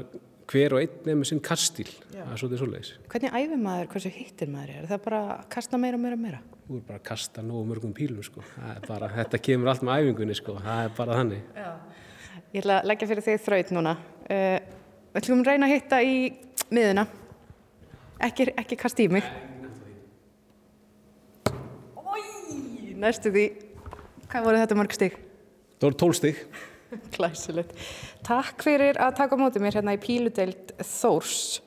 hver og einn nefnir sinn kaststíl það er svolítið svoleiðis hvernig æfir maður, hversu hittir maður er, er það bara að kasta meira og meira og meira Þú er bara að kasta nógu mörgum pílum sko. Bara, þetta kemur allt með æfingunni sko. það er bara þannig Ég ætla að leggja fyrir þig þraut núna. Uh, við ætlum að reyna að hitta í miðuna. Ekki, ekki kasta í mig. Ói, næstu því. Hvað voru þetta mörg stig? Það voru tólstig Glæsilegt. Takk fyrir að taka á móti mér hérna í píludeild Þórs.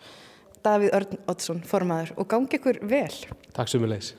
Davíð Örn Oddsson, formaður og gangi ykkur vel. Takk sömulegis